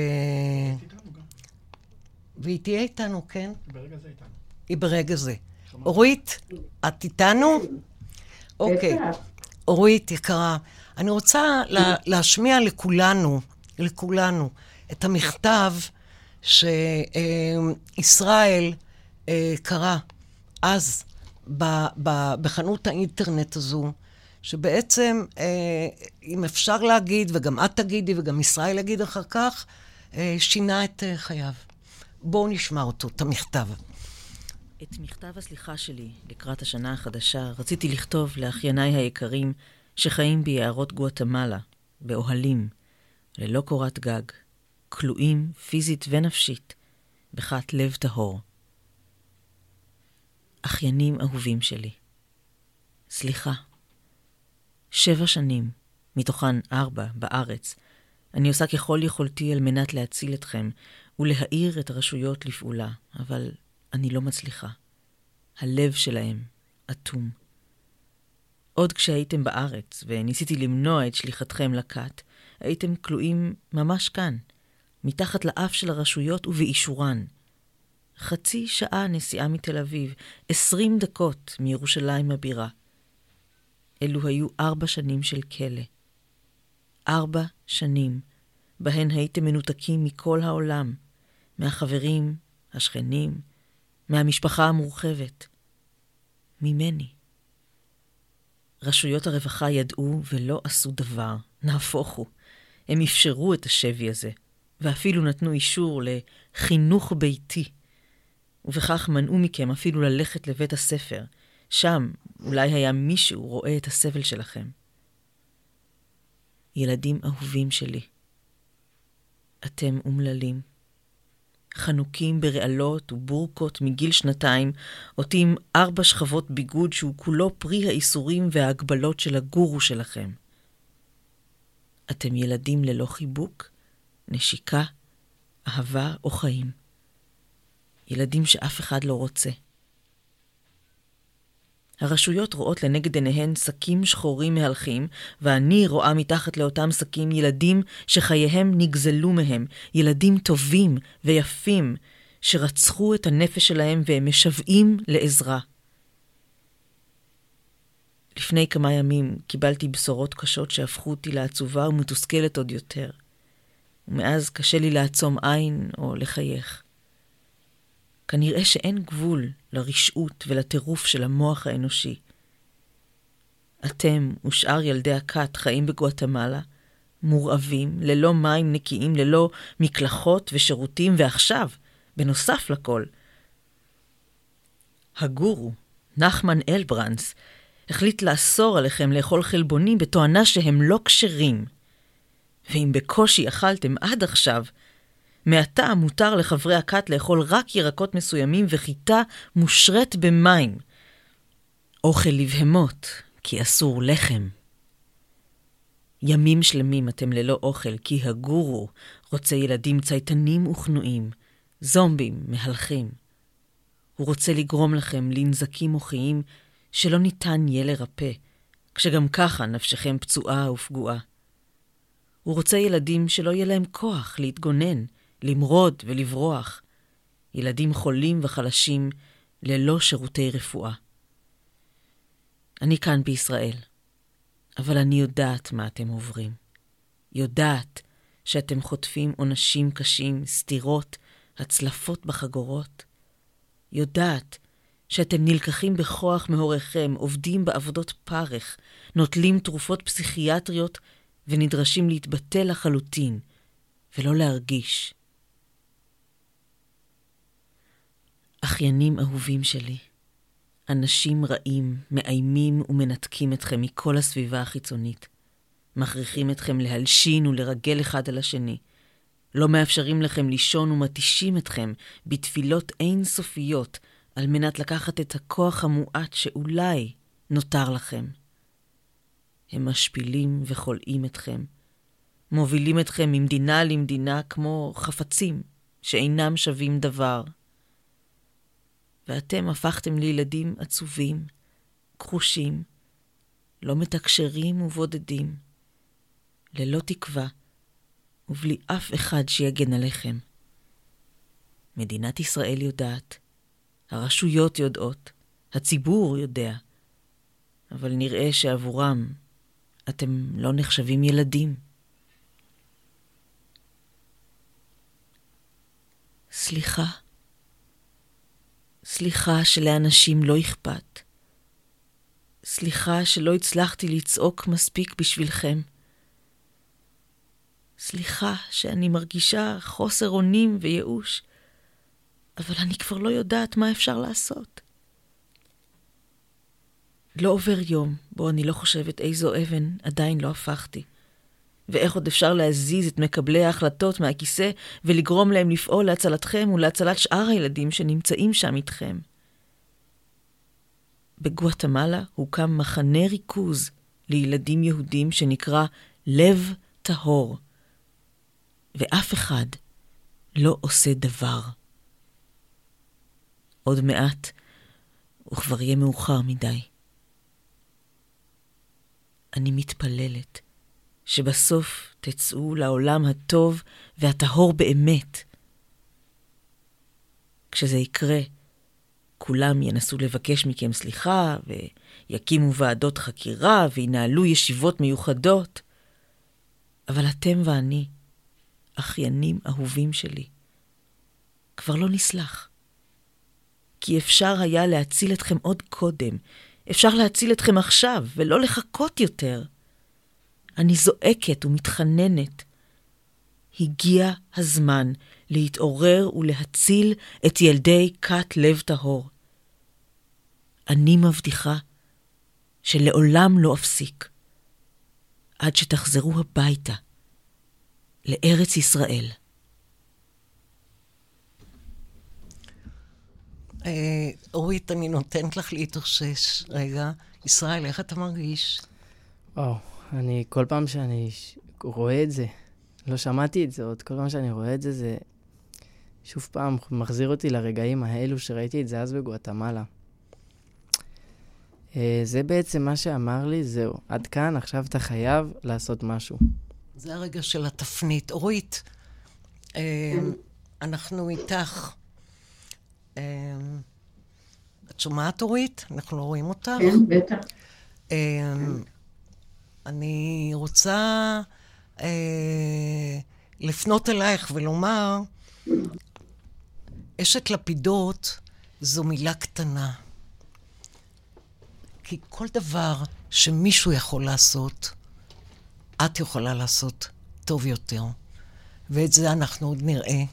C: והיא תהיה איתנו, כן?
A: היא ברגע זה איתנו.
C: היא ברגע זה. אורית, את איתנו? אוקיי. אורית, יקרה, אני רוצה לה, להשמיע לכולנו, לכולנו, את המכתב שישראל אה, קרא אז בחנות האינטרנט הזו. שבעצם, אה, אם אפשר להגיד, וגם את תגידי, וגם ישראל יגיד אחר כך, אה, שינה את אה, חייו. בואו נשמע אותו, את המכתב.
G: את מכתב הסליחה שלי לקראת השנה החדשה רציתי לכתוב לאחייניי היקרים שחיים ביערות גואטמלה, באוהלים, ללא קורת גג, כלואים פיזית ונפשית, בכת לב טהור. אחיינים אהובים שלי, סליחה. שבע שנים, מתוכן ארבע בארץ, אני עושה ככל יכולתי על מנת להציל אתכם ולהאיר את הרשויות לפעולה, אבל אני לא מצליחה. הלב שלהם אטום. עוד כשהייתם בארץ וניסיתי למנוע את שליחתכם לכת, הייתם כלואים ממש כאן, מתחת לאף של הרשויות ובאישורן, חצי שעה נסיעה מתל אביב, עשרים דקות מירושלים הבירה. אלו היו ארבע שנים של כלא. ארבע שנים, בהן הייתם מנותקים מכל העולם, מהחברים, השכנים, מהמשפחה המורחבת. ממני. רשויות הרווחה ידעו ולא עשו דבר, נהפוך הוא. הם אפשרו את השבי הזה, ואפילו נתנו אישור לחינוך ביתי. ובכך מנעו מכם אפילו ללכת לבית הספר. שם אולי היה מישהו רואה את הסבל שלכם. ילדים אהובים שלי, אתם אומללים. חנוקים ברעלות ובורקות מגיל שנתיים, עוטים ארבע שכבות ביגוד שהוא כולו פרי האיסורים וההגבלות של הגורו שלכם. אתם ילדים ללא חיבוק, נשיקה, אהבה או חיים. ילדים שאף אחד לא רוצה. הרשויות רואות לנגד עיניהן שקים שחורים מהלכים, ואני רואה מתחת לאותם שקים ילדים שחייהם נגזלו מהם, ילדים טובים ויפים, שרצחו את הנפש שלהם והם משוועים לעזרה. לפני כמה ימים קיבלתי בשורות קשות שהפכו אותי לעצובה ומתוסכלת עוד יותר. ומאז קשה לי לעצום עין או לחייך. כנראה שאין גבול לרשעות ולטירוף של המוח האנושי. אתם ושאר ילדי הכת חיים בגואטמלה, מורעבים, ללא מים נקיים, ללא מקלחות ושירותים, ועכשיו, בנוסף לכל, הגורו, נחמן אלברנס, החליט לאסור עליכם לאכול חלבונים בתואנה שהם לא כשרים. ואם בקושי אכלתם עד עכשיו, מעתה מותר לחברי הכת לאכול רק ירקות מסוימים וחיטה מושרת במים. אוכל לבהמות, כי אסור לחם. ימים שלמים אתם ללא אוכל, כי הגורו רוצה ילדים צייתנים וכנועים, זומבים מהלכים. הוא רוצה לגרום לכם לנזקים מוחיים שלא ניתן יהיה לרפא, כשגם ככה נפשכם פצועה ופגועה. הוא רוצה ילדים שלא יהיה להם כוח להתגונן, למרוד ולברוח. ילדים חולים וחלשים ללא שירותי רפואה. אני כאן בישראל, אבל אני יודעת מה אתם עוברים. יודעת שאתם חוטפים עונשים קשים, סתירות, הצלפות בחגורות. יודעת שאתם נלקחים בכוח מהוריכם, עובדים בעבודות פרך, נוטלים תרופות פסיכיאטריות ונדרשים להתבטל לחלוטין ולא להרגיש. אחיינים אהובים שלי, אנשים רעים מאיימים ומנתקים אתכם מכל הסביבה החיצונית. מכריחים אתכם להלשין ולרגל אחד על השני. לא מאפשרים לכם לישון ומתישים אתכם בתפילות אינסופיות על מנת לקחת את הכוח המועט שאולי נותר לכם. הם משפילים וכולאים אתכם, מובילים אתכם ממדינה למדינה כמו חפצים שאינם שווים דבר. ואתם הפכתם לילדים עצובים, כחושים, לא מתקשרים ובודדים, ללא תקווה ובלי אף אחד שיגן עליכם. מדינת ישראל יודעת, הרשויות יודעות, הציבור יודע, אבל נראה שעבורם אתם לא נחשבים ילדים. סליחה. סליחה שלאנשים לא אכפת. סליחה שלא הצלחתי לצעוק מספיק בשבילכם. סליחה שאני מרגישה חוסר אונים וייאוש, אבל אני כבר לא יודעת מה אפשר לעשות. לא עובר יום בו אני לא חושבת איזו אבן עדיין לא הפכתי. ואיך עוד אפשר להזיז את מקבלי ההחלטות מהכיסא ולגרום להם לפעול להצלתכם ולהצלת שאר הילדים שנמצאים שם איתכם. בגואטמלה הוקם מחנה ריכוז לילדים יהודים שנקרא לב טהור, ואף אחד לא עושה דבר. עוד מעט, וכבר יהיה מאוחר מדי. אני מתפללת שבסוף תצאו לעולם הטוב והטהור באמת. כשזה יקרה, כולם ינסו לבקש מכם סליחה, ויקימו ועדות חקירה, וינהלו ישיבות מיוחדות. אבל אתם ואני, אחיינים אהובים שלי, כבר לא נסלח. כי אפשר היה להציל אתכם עוד קודם, אפשר להציל אתכם עכשיו, ולא לחכות יותר. אני זועקת ומתחננת. הגיע הזמן להתעורר ולהציל את ילדי כת לב טהור. אני מבטיחה שלעולם לא אפסיק, עד שתחזרו הביתה, לארץ ישראל.
C: אה, אורית, אני נותנת לך להתאושש. רגע, ישראל, איך אתה מרגיש?
D: וואו, אני, כל פעם שאני רואה את זה, לא שמעתי את זה עוד, כל פעם שאני רואה את זה, זה שוב פעם מחזיר אותי לרגעים האלו שראיתי את זה אז בגואטמלה. אה, זה בעצם מה שאמר לי, זהו, עד כאן, עכשיו אתה חייב לעשות משהו.
C: זה הרגע של התפנית. אורית, אה, אנחנו איתך. אה, את שומעת, אורית? אנחנו לא רואים אותך?
A: כן, בטח.
C: אני רוצה לפנות אלייך ולומר, אשת לפידות זו מילה קטנה. כי כל דבר שמישהו יכול לעשות, את יכולה לעשות טוב יותר. ואת זה אנחנו עוד נראה.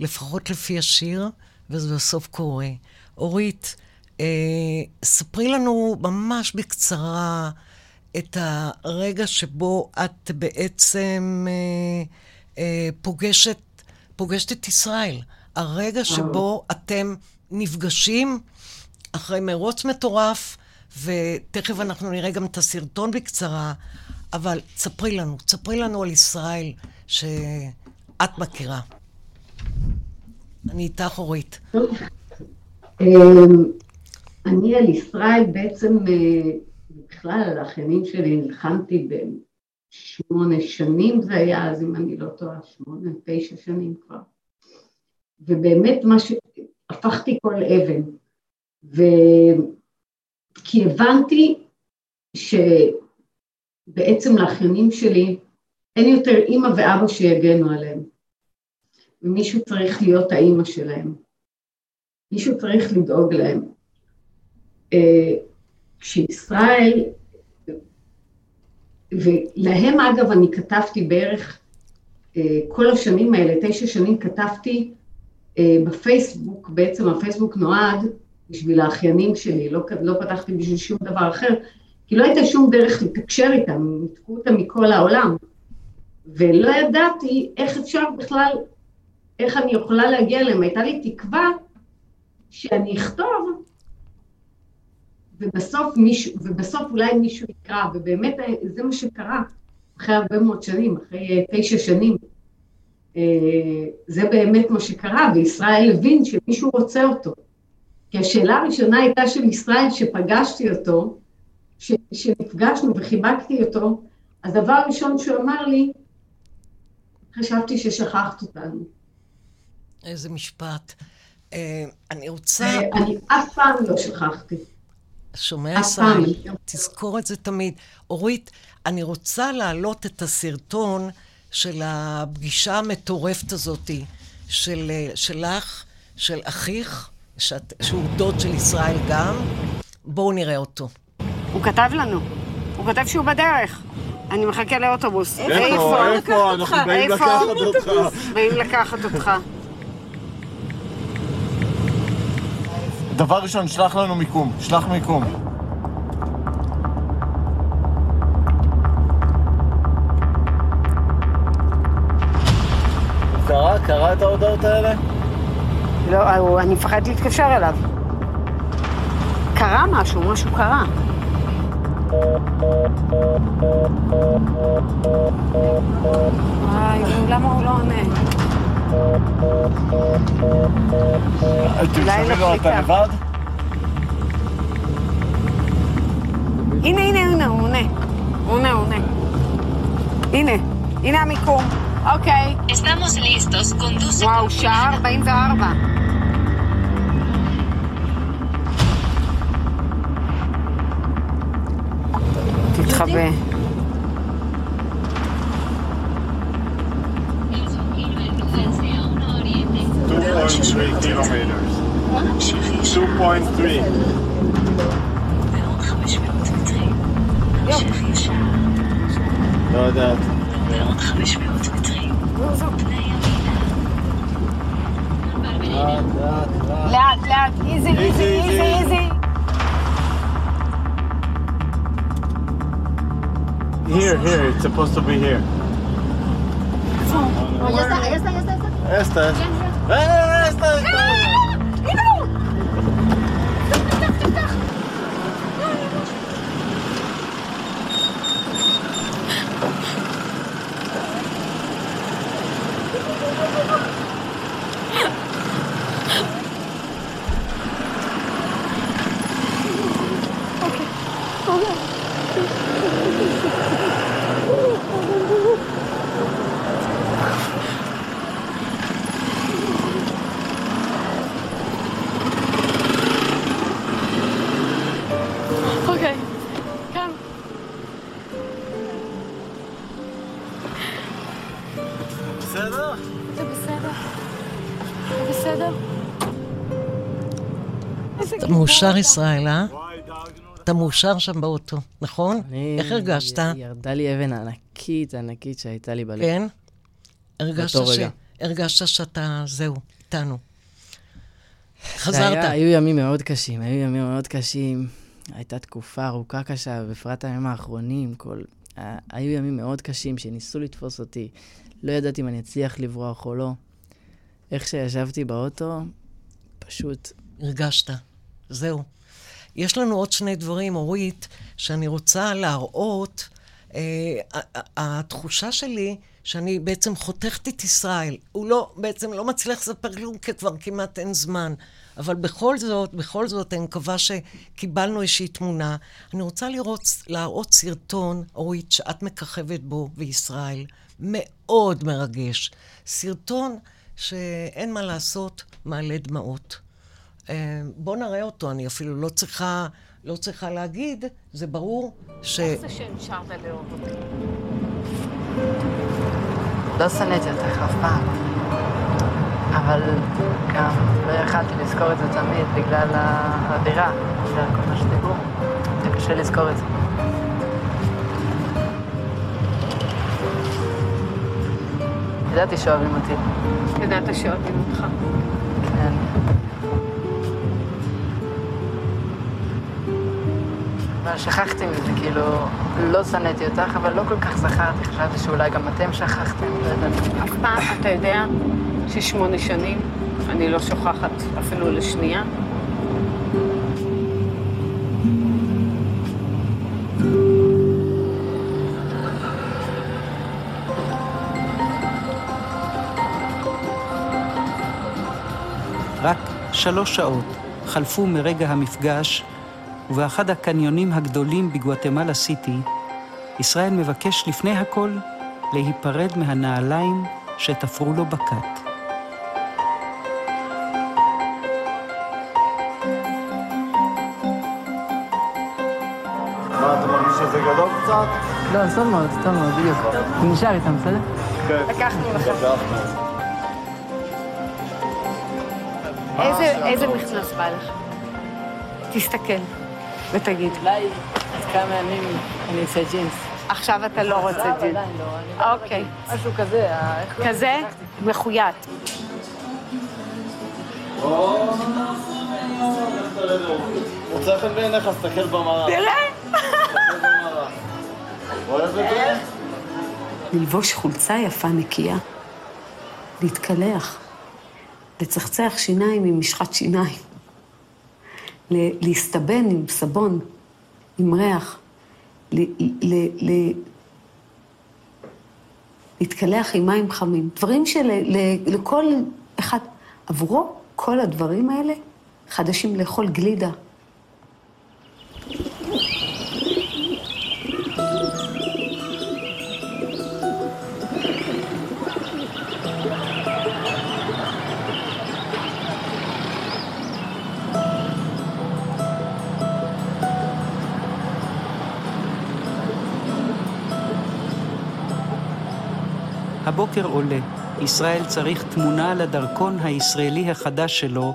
C: לפחות לפי השיר, וזה בסוף קורה. אורית, אה, ספרי לנו ממש בקצרה את הרגע שבו את בעצם אה, אה, פוגשת, פוגשת את ישראל. הרגע שבו אתם נפגשים אחרי מרוץ מטורף, ותכף אנחנו נראה גם את הסרטון בקצרה, אבל תספרי לנו, תספרי לנו על ישראל שאת מכירה. אני איתך, אורית.
A: אמ, אני על ישראל בעצם, אה, בכלל על האחיינים שלי נלחמתי בשמונה שנים זה היה, אז אם אני לא טועה, שמונה, תשע שנים כבר. ובאמת מה ש... הפכתי כל אבן. ו... כי הבנתי שבעצם לאחיינים שלי אין יותר אימא ואבא שיגנו עליהם, ומישהו צריך להיות האימא שלהם. מישהו צריך לדאוג להם. אה, כשישראל, ולהם אגב אני כתבתי בערך אה, כל השנים האלה, תשע שנים כתבתי אה, בפייסבוק, בעצם הפייסבוק נועד בשביל האחיינים שלי, לא, לא פתחתי בשביל שום דבר אחר, כי לא הייתה שום דרך לתקשר איתם, ניתקו אותם מכל העולם. ולא ידעתי איך אפשר בכלל, איך אני יכולה להגיע אליהם. הייתה לי תקווה שאני אכתוב, ובסוף, מישהו, ובסוף אולי מישהו יקרא, ובאמת זה מה שקרה אחרי הרבה מאוד שנים, אחרי תשע שנים. אה, זה באמת מה שקרה, וישראל הבין שמישהו רוצה אותו. כי השאלה הראשונה הייתה של ישראל, שפגשתי אותו, ש, שנפגשנו וחיבקתי אותו, הדבר הראשון שהוא אמר לי, חשבתי ששכחת אותנו.
C: איזה משפט. אני רוצה...
A: אני אף פעם לא שכחתי.
C: שומע, ישראל? תזכור את זה תמיד. אורית, אני רוצה להעלות את הסרטון של הפגישה המטורפת הזאת, של, שלך, של אחיך, שאת, שהוא דוד של ישראל גם. בואו נראה אותו.
H: הוא כתב לנו. הוא כתב שהוא בדרך. אני מחכה לאוטובוס.
I: איפה? איפה? אנחנו באים לקחת אותך.
H: באים לקחת אותך.
I: דבר ראשון, שלח לנו מיקום. שלח מיקום. קרא? קרא את ההודעות האלה?
H: לא, אני מפחדת להתקשר אליו. קרה משהו, משהו קרה. וואי, למה הוא לא עונה?
I: אתם שומעים לו אתה לבד?
H: הנה, הנה, הנה, הוא עונה. הוא עונה, הוא עונה. הנה, הנה המיקום. אוקיי.
J: Estamos listos, conduce...
H: וואו, שעה 44.
K: תתחבא.
I: 2.3 kilometers.
K: 2.3. No, that. Easy, easy, easy, easy.
I: ايزي ايزي Here, here, it's supposed to be here. Esta, esta, esta, esta.
L: Esta. Ah!
C: Từ. מאושר, ישראל, אה? אתה מאושר שם באוטו, נכון? איך הרגשת?
D: ירדה לי אבן ענקית, ענקית שהייתה לי בלב.
C: כן? הרגשת שאתה, זהו, איתנו. חזרת.
D: היו ימים מאוד קשים, היו ימים מאוד קשים. הייתה תקופה ארוכה קשה, בפרט הימים האחרונים, כל... היו ימים מאוד קשים שניסו לתפוס אותי. לא ידעתי אם אני אצליח לברוח או לא. איך שישבתי באוטו, פשוט...
C: הרגשת. זהו. יש לנו עוד שני דברים, אורית, שאני רוצה להראות. אה, התחושה שלי שאני בעצם חותכת את ישראל. הוא לא, בעצם לא מצליח לספר כלום, כי כבר כמעט אין זמן. אבל בכל זאת, בכל זאת, אני מקווה שקיבלנו איזושהי תמונה. אני רוצה לראות, להראות סרטון, אורית, שאת מככבת בו, וישראל. מאוד מרגש. סרטון שאין מה לעשות, מעלה דמעות. אה, בוא נראה אותו, אני אפילו לא צריכה, לא צריכה להגיד, זה ברור ש...
K: איך זה שנשארת לאהוב אותי?
M: לא שנאתי אותך אף פעם, אבל גם לא יכלתי לזכור את זה תמיד בגלל האווירה, בגלל כל מה שדיברו. זה קשה לזכור את זה. ידעתי שאוהבים אותי.
K: ידעת שאוהבים אותך.
M: אבל שכחתי מזה, כאילו, לא שנאתי אותך, אבל לא כל כך זכרתי. חשבתי שאולי גם אתם שכחתם, לא ידעתי.
K: אף פעם, אתה יודע ששמונה שנים אני לא שוכחת אפילו לשנייה?
N: רק שלוש שעות חלפו מרגע המפגש, ובאחד הקניונים הגדולים בגואטמלה סיטי, ישראל מבקש לפני הכל להיפרד מהנעליים שתפרו לו בכת.
I: שזה גדול קצת?
M: לא, סתם מאוד, סתם מאוד, בדיוק. נשאר איתם, בסדר?
I: כן.
K: לקחנו לך. איזה- איזה מכנס בא לך? תסתכל ותגיד.
M: אולי עוד כמה ימים אני אצא ג'ינס.
K: עכשיו אתה לא רוצה ג'ינס.
M: עדיין לא.
K: אוקיי.
M: משהו כזה, אה, איך קוראים
K: כזה? מחויית.
I: מוצא חן בעיניך, תסתכל במראה.
K: תראה!
I: תסתכל במראה. אוהב את זה?
H: ללבוש חולצה יפה נקייה, להתקלח, לצחצח שיניים עם משחת שיניים, להסתבן עם סבון, עם ריח, להתקלח עם מים חמים, דברים שלכל אחד, עבורו כל הדברים האלה חדשים לאכול גלידה.
N: הבוקר עולה, ישראל צריך תמונה לדרכון הישראלי החדש שלו,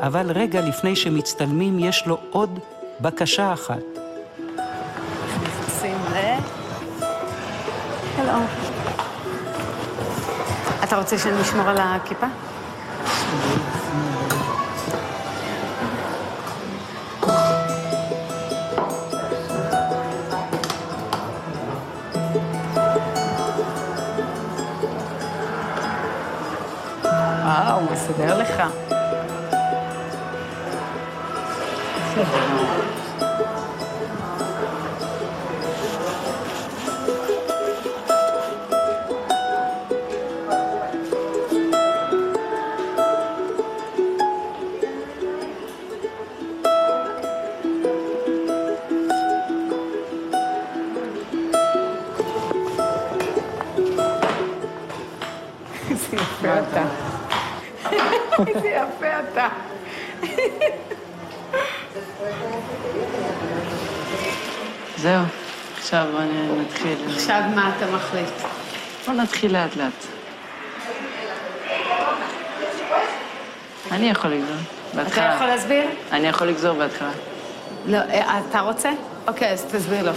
N: אבל רגע לפני שמצטלמים יש לו עוד בקשה אחת.
H: הלו. אתה רוצה שנשמור על הכיפה?
F: נתחיל לאט לאט. אני יכול לגזור. בהתחלה.
H: אתה יכול להסביר?
F: אני יכול לגזור בהתחלה.
H: לא, אה, אתה רוצה? אוקיי, אז תסביר לו.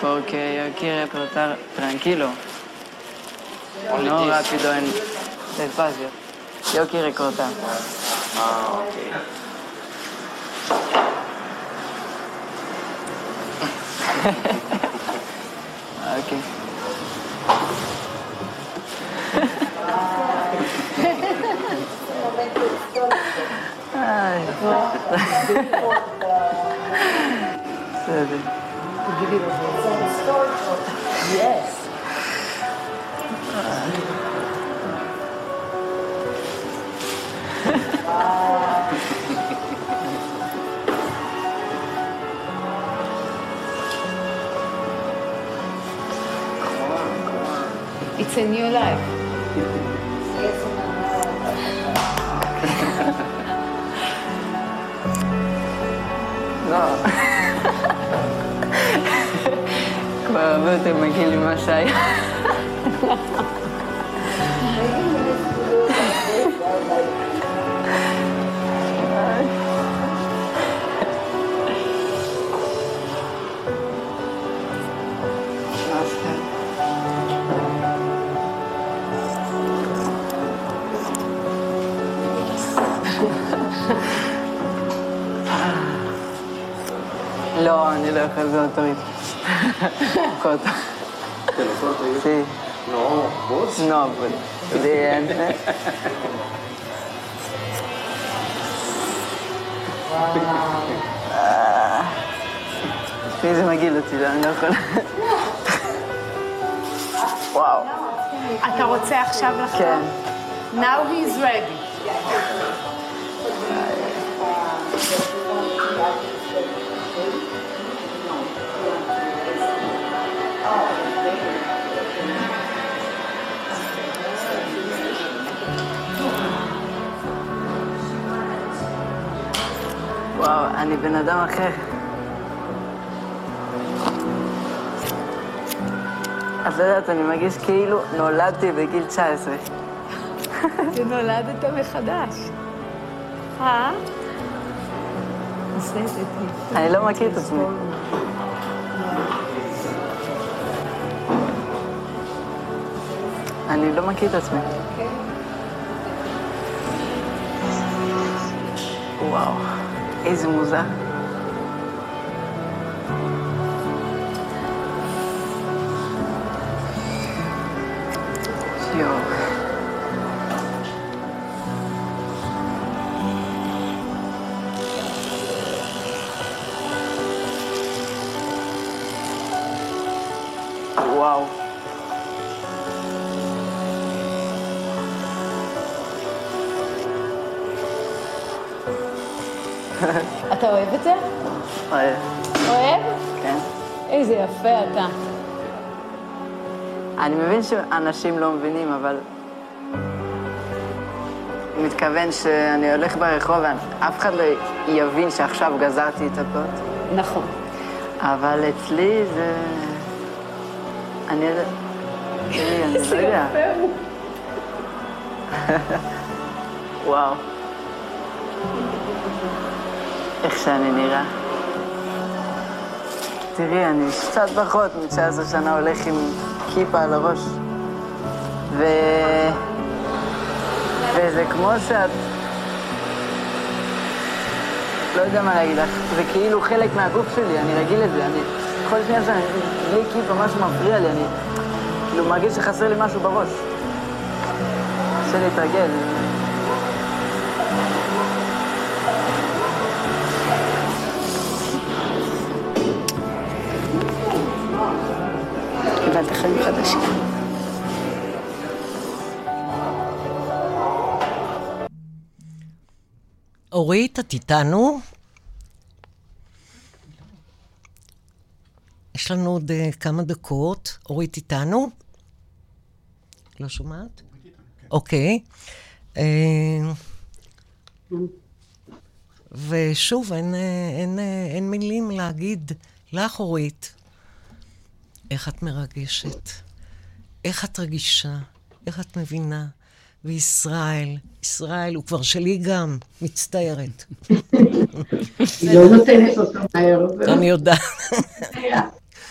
F: Porque yo quiero explotar tranquilo. No rápido en despacio. Yo quiero cortar.
I: Ah, ok.
F: Ok. Ay. בסדר.
H: Yes. It's a new life.
F: לא. כבר הרבה יותר מגעיל ממה שהיה. לא, לא יכול, זה. קוטו. Sí.
I: No, vos.
F: No, pues, bien. אה, תראי, זה מגעיל אותי, לא, אני לא יכולה. וואו.
H: אתה רוצה עכשיו לחזור?
F: כן.
H: Now he's ready.
F: וואו, אני בן אדם אחר. את לא יודעת, אני מרגיש כאילו נולדתי בגיל 19.
H: ונולדת מחדש. אה?
F: אני לא מכיר את עצמי. אני לא מכיר את עצמי. וואו, איזה
H: יפה אתה.
F: אני מבין שאנשים לא מבינים, אבל... אני מתכוון שאני הולך ברחוב ואף אחד לא יבין שעכשיו גזרתי את הפות.
H: נכון.
F: אבל אצלי זה... אני... אני לא יודע. וואו. איך שאני נראה. תראי, אני קצת פחות מ-19 שנה הולך עם כיפה על הראש. ו... וזה כמו שאת... לא יודע מה להגיד לך, זה כאילו חלק מהגוף שלי, אני רגיל לזה, אני... כל שנייה שאני בלי כיפה משהו מפריע לי, אני כאילו מרגיש שחסר לי משהו בראש. קשה להתרגל.
O: קיבלת חיים חדשים.
C: אורית, את איתנו? יש לנו עוד uh, כמה דקות. אורית איתנו? לא שומעת? אוקיי. Uh, ושוב, אה, אין מילים להגיד לך, אורית, איך את מרגשת, איך את רגישה, איך את מבינה. וישראל, ישראל, הוא כבר שלי גם, מצטערת.
A: היא לא נותנת אותו מהר.
C: אני יודעת.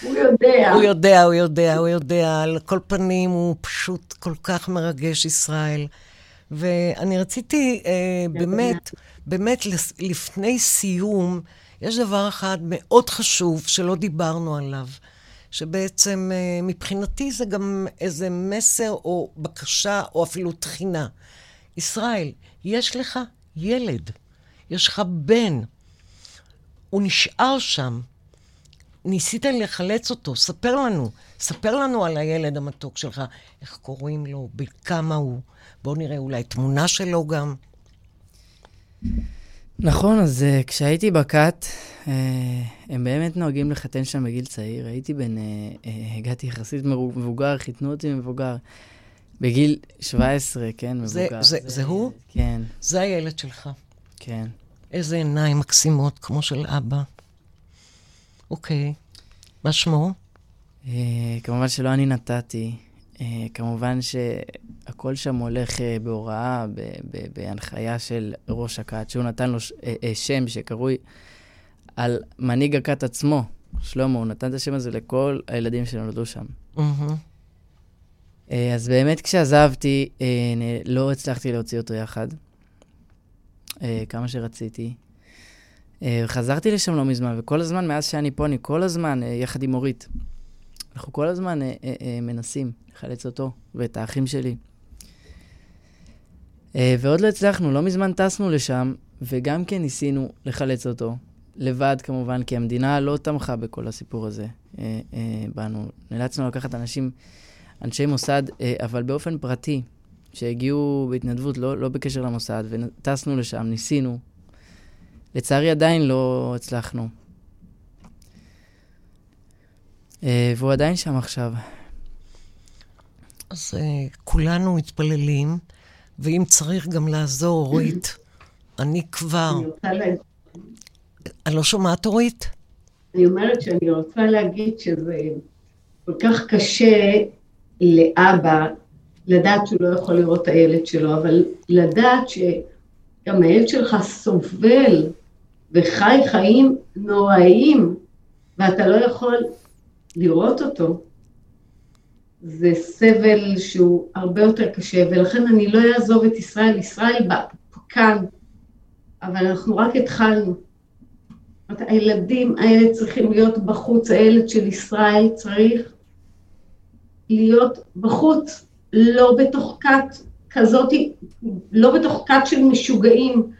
A: הוא יודע.
C: הוא יודע, הוא יודע, הוא יודע. על כל פנים, הוא פשוט כל כך מרגש, ישראל. ואני רציתי אה, באמת, באמת, לפני סיום, יש דבר אחד מאוד חשוב שלא דיברנו עליו. שבעצם אה, מבחינתי זה גם איזה מסר או בקשה או אפילו תחינה. ישראל, יש לך ילד, יש לך בן, הוא נשאר שם. ניסית לחלץ אותו, ספר לנו, ספר לנו על הילד המתוק שלך, איך קוראים לו, בכמה הוא. בואו נראה אולי תמונה שלו גם.
D: נכון, אז uh, כשהייתי בכת, uh, הם באמת נוהגים לחתן שם בגיל צעיר. הייתי בן, uh, uh, הגעתי יחסית מבוגר, חיתנו אותי מבוגר. בגיל 17, כן, מבוגר.
C: זה, זה, זה, זה הוא?
D: כן.
C: זה הילד שלך.
D: כן.
C: איזה עיניים מקסימות, כמו של אבא. אוקיי. מה שמו?
D: Uh, כמובן שלא אני נתתי. Uh, כמובן ש... הכל שם הולך אה, בהוראה, בהנחיה של ראש הכת, שהוא נתן לו אה, אה, שם שקרוי על מנהיג הכת עצמו, שלמה, הוא נתן את השם הזה לכל הילדים שנולדו שם. אז באמת כשעזבתי, לא הצלחתי להוציא אותו יחד, כמה שרציתי. חזרתי לשם לא מזמן, וכל הזמן, מאז שאני פה, אני כל הזמן, יחד עם אורית, אנחנו כל הזמן מנסים לחלץ אותו ואת האחים שלי. אה, ועוד לא הצלחנו, לא מזמן טסנו לשם, וגם כן ניסינו לחלץ אותו. לבד כמובן, כי המדינה לא תמכה בכל הסיפור הזה אה, אה, בנו. נאלצנו לקחת אנשים, אנשי מוסד, אבל באופן פרטי, שהגיעו בהתנדבות, לא, לא בקשר למוסד, וטסנו לשם, ניסינו. לצערי עדיין לא הצלחנו. והוא עדיין שם עכשיו.
C: אז כולנו מתפללים ואם צריך גם לעזור, אורית, אני כבר... אני רוצה להגיד... אני לא שומעת, אורית?
A: אני אומרת שאני רוצה להגיד שזה כל כך קשה לאבא לדעת שהוא לא יכול לראות את הילד שלו, אבל לדעת שגם הילד שלך סובל וחי חיים נוראיים, ואתה לא יכול לראות אותו. זה סבל שהוא הרבה יותר קשה, ולכן אני לא אעזוב את ישראל. ישראל כאן, אבל אנחנו רק התחלנו. הילדים האלה צריכים להיות בחוץ, הילד של ישראל צריך להיות בחוץ, לא בתוך כת כזאת, לא בתוך כת של משוגעים.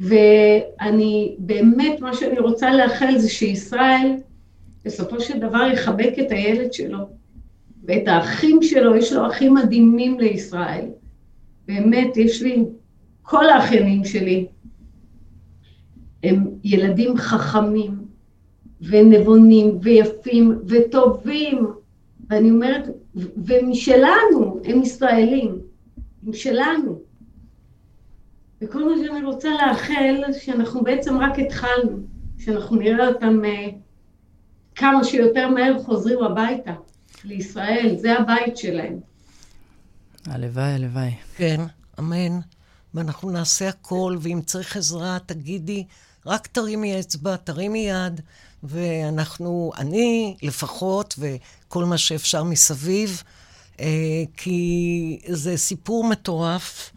A: ואני באמת, מה שאני רוצה לאחל זה שישראל בסופו של דבר יחבק את הילד שלו. ואת האחים שלו, יש לו אחים מדהימים לישראל. באמת, יש לי, כל האחיינים שלי הם ילדים חכמים ונבונים ויפים וטובים, ואני אומרת, ומשלנו, הם ישראלים, הם שלנו. וכל מה שאני רוצה לאחל, שאנחנו בעצם רק התחלנו, שאנחנו נראה אותם uh, כמה שיותר מהר חוזרים הביתה. לישראל, זה הבית שלהם.
D: הלוואי, הלוואי.
C: כן, אמן. ואנחנו נעשה הכל, ואם צריך עזרה, תגידי, רק תרימי אצבע, תרימי יד, ואנחנו, אני לפחות, וכל מה שאפשר מסביב, אה, כי זה סיפור מטורף,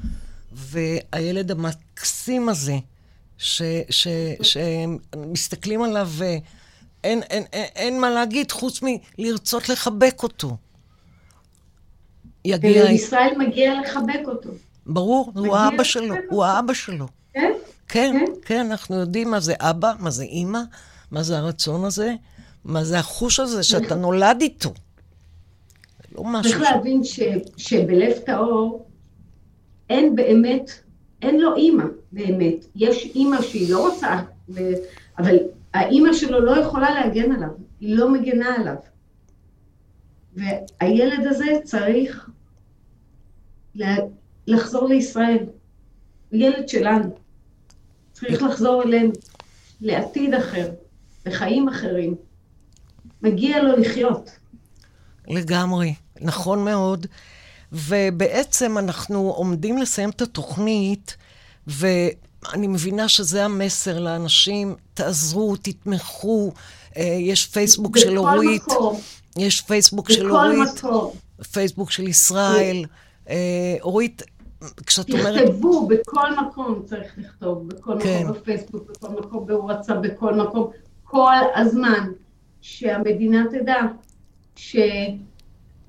C: והילד המקסים הזה, שמסתכלים עליו ואין אין, אין, אין מה להגיד חוץ מלרצות לחבק אותו.
A: יגיע... ולישראל מגיע לחבק אותו.
C: ברור, הוא האבא שלו, הוא האבא שלו. כן? כן, כן, כן, אנחנו יודעים מה זה אבא, מה זה אימא, מה זה הרצון הזה, מה זה החוש הזה שאתה נולד איתו.
A: לא משהו... צריך להבין ש, שבלב טהור אין באמת, אין לו אימא באמת. יש אימא שהיא לא רוצה, אבל האימא שלו לא יכולה להגן עליו, היא לא מגנה עליו. והילד הזה צריך לחזור לישראל. ילד שלנו. צריך לחזור אלינו, לעתיד אחר, לחיים אחרים. מגיע לו לחיות.
C: לגמרי, נכון מאוד. ובעצם אנחנו עומדים לסיים את התוכנית, ואני מבינה שזה המסר לאנשים, תעזרו, תתמכו. אה, יש פייסבוק של אורית. יש פייסבוק של אורית. פייסבוק של ישראל. אה, אורית, כשאת אומרת...
A: תכתבו בכל מקום, צריך לכתוב, בכל כן. מקום בפייסבוק, בכל מקום בוואטסאפ, בכל מקום, כל הזמן, שהמדינה תדע ש...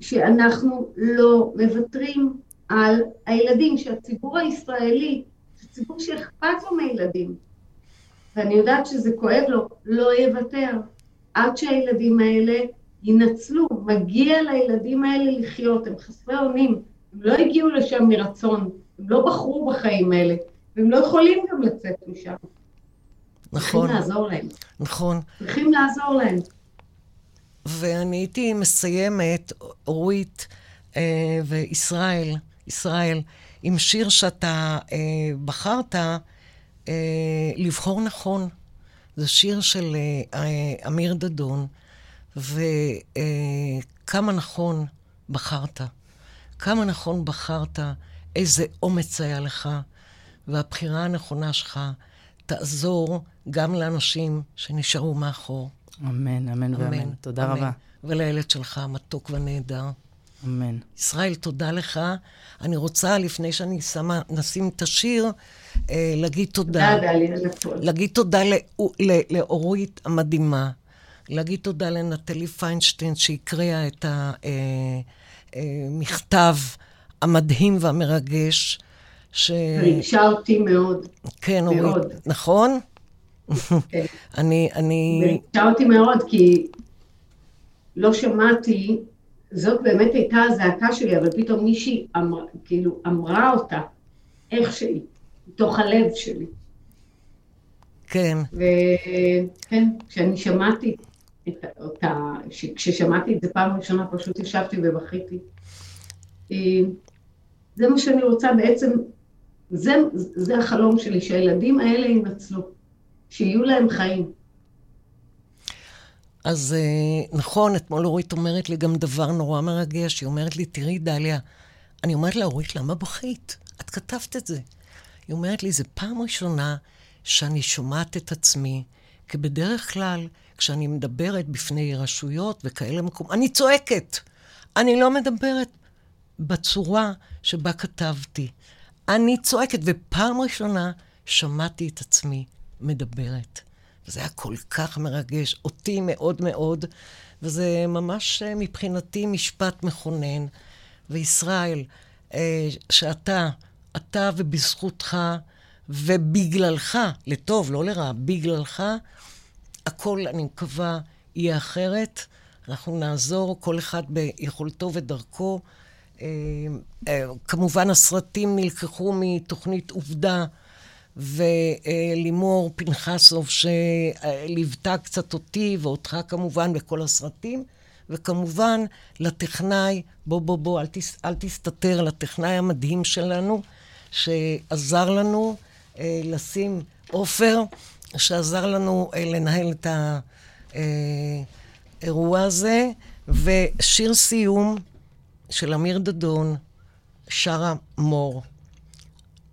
A: שאנחנו לא מוותרים על הילדים, שהציבור הישראלי, הציבור שאכפת לו מילדים, ואני יודעת שזה כואב לו, לא יוותר עד שהילדים האלה ינצלו. מגיע לילדים האלה לחיות, הם חסרי אונים. הם לא הגיעו לשם מרצון, הם לא בחרו בחיים האלה, והם לא יכולים גם לצאת משם. נכון. צריכים לעזור להם.
C: נכון.
A: צריכים לעזור להם.
C: ואני הייתי מסיימת, אורית אה, וישראל, ישראל, עם שיר שאתה אה, בחרת אה, לבחור נכון. זה שיר של אה, אה אמיר דדון, וכמה נכון בחרת. כמה נכון בחרת, איזה אומץ היה לך, והבחירה הנכונה שלך תעזור גם לאנשים שנשארו מאחור.
D: אמן, אמן ואמן. תודה אמן. רבה.
C: ולילד שלך, המתוק והנהדר.
D: אמן.
C: ישראל, תודה לך. אני רוצה, לפני שאני שמה, נשים את השיר, אה, להגיד תודה. תודה, דליה, להגיד תודה לאורית המדהימה. להגיד תודה לנטלי פיינשטיין שהקריאה את ה... אה, המכתב המדהים והמרגש.
A: ש... ריגשה אותי מאוד.
C: כן, מאוד. אורית, נכון? כן. <laughs> אני, אני...
A: ריגשה אותי מאוד, כי לא שמעתי, זאת באמת הייתה הזעקה שלי, אבל פתאום מישהי אמר, כאילו אמרה אותה, איך שהיא, מתוך הלב שלי.
C: כן.
A: וכן, כשאני שמעתי את אותה, כששמעתי את זה פעם ראשונה פשוט ישבתי ובכיתי. אה, זה מה שאני רוצה בעצם, זה, זה החלום שלי, שהילדים האלה ינצלו, שיהיו להם חיים.
C: אז אה, נכון, אתמול אורית אומרת לי גם דבר נורא מרגש, היא אומרת לי, תראי, דליה, אני אומרת לה, אורית, למה בכית? את כתבת את זה. היא אומרת לי, זו פעם ראשונה שאני שומעת את עצמי, כי בדרך כלל כשאני מדברת בפני רשויות וכאלה מקומות, אני צועקת. אני לא מדברת בצורה שבה כתבתי. אני צועקת, ופעם ראשונה שמעתי את עצמי מדברת. וזה היה כל כך מרגש, אותי מאוד מאוד, וזה ממש אה, מבחינתי משפט מכונן. וישראל, אה, שאתה, אתה ובזכותך ובגללך, לטוב, לא לרע, בגללך, הכל, אני מקווה, יהיה אחרת. אנחנו נעזור, כל אחד ביכולתו ודרכו. אה, כמובן, הסרטים נלקחו מתוכנית עובדה, ולימור פנחסוב, שליוותה קצת אותי, ואותך כמובן, בכל הסרטים. וכמובן, לטכנאי, בוא, בוא, בוא, אל, תס, אל תסתתר, לטכנאי המדהים שלנו, שעזר לנו אה, לשים, עופר, שעזר לנו אה, לנהל את, ה, אה, האירוע הזה, ושיר סיום של אמיר דדון, שרה מור,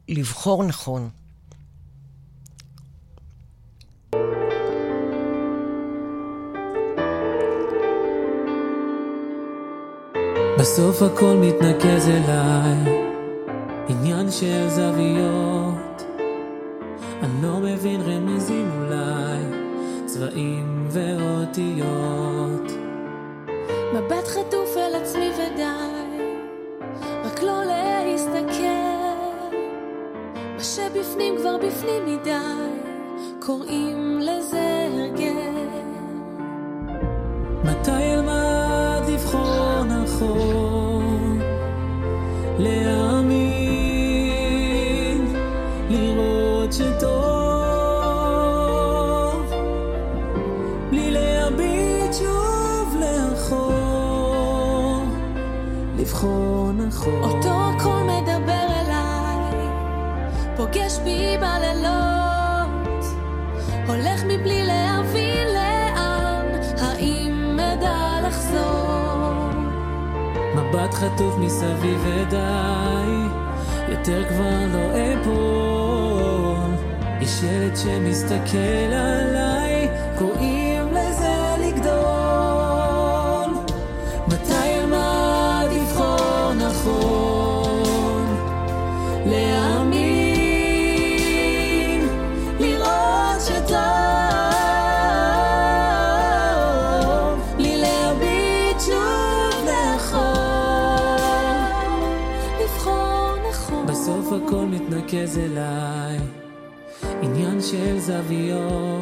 C: לבחור נכון.
P: בסוף הכל מתנקז אליי, עניין של זוויות. אני לא מבין רמזים אולי, צבעים ואותיות.
J: מבט חטוף אל עצמי ודי, רק לא להסתכל. מה שבפנים כבר בפנים מדי, קוראים לזה הרגל.
P: מתי אלמד לבחור נכון? להאמין, לראות שטוב, בלי להביט שוב לאחור, לבחור נכון.
J: אותו הקול מדבר אליי, פוגש בי בלילות,
P: מבט חטוף מסביב ודי, יותר כבר לא אפול. יש ילד שמסתכל עליי, מתנקז אליי, עניין של זוויות.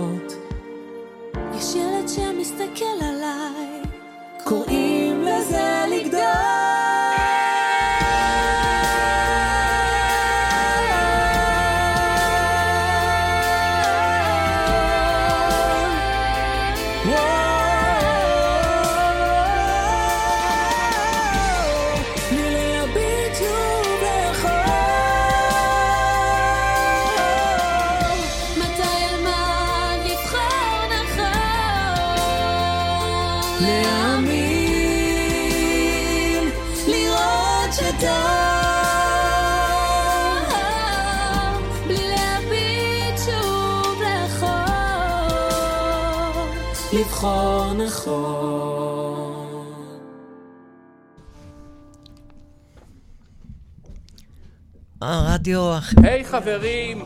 C: הרדיו,
Q: היי חברים!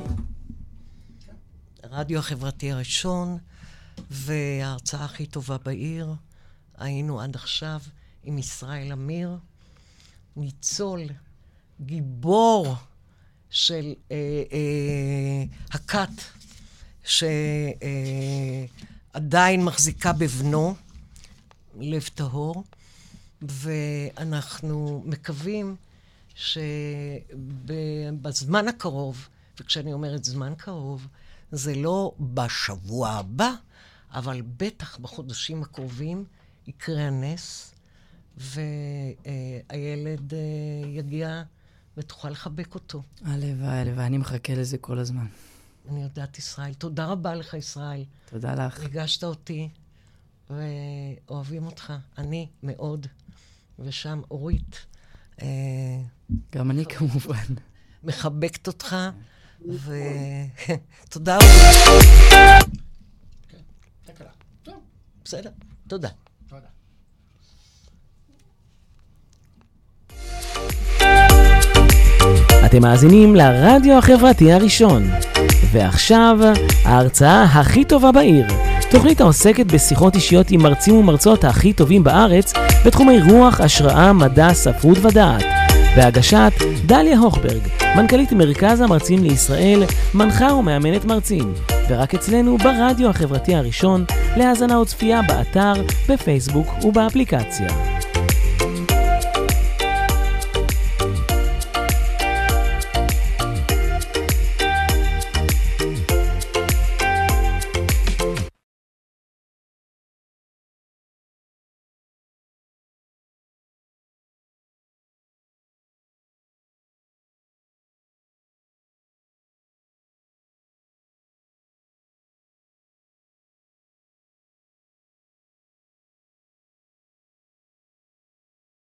C: הרדיו החברתי הראשון וההרצאה הכי טובה בעיר. היינו עד עכשיו עם ישראל אמיר, ניצול, גיבור של אה, אה, הכת שעדיין מחזיקה בבנו, לב טהור, ואנחנו מקווים שבזמן הקרוב, וכשאני אומרת זמן קרוב, זה לא בשבוע הבא, אבל בטח בחודשים הקרובים יקרה הנס, והילד אה, יגיע ותוכל לחבק אותו.
D: הלוואי, הלוואי, אני מחכה לזה כל הזמן.
C: אני יודעת, ישראל. תודה רבה לך, ישראל.
D: תודה לך.
C: ריגשת אותי, ואוהבים אותך. אני מאוד. ושם אורית. אה,
D: גם אני כמובן.
C: מחבקת אותך, ותודה. <laughs> בסדר, תודה.
B: אתם מאזינים לרדיו החברתי הראשון. ועכשיו, ההרצאה הכי טובה בעיר. תוכנית העוסקת בשיחות אישיות עם מרצים ומרצות הכי טובים בארץ בתחומי רוח, השראה, מדע, ספרות ודעת. בהגשת דליה הוכברג, מנכ"לית מרכז המרצים לישראל, מנחה ומאמנת מרצים. ורק אצלנו ברדיו החברתי הראשון, להאזנה וצפייה באתר, בפייסבוק ובאפליקציה.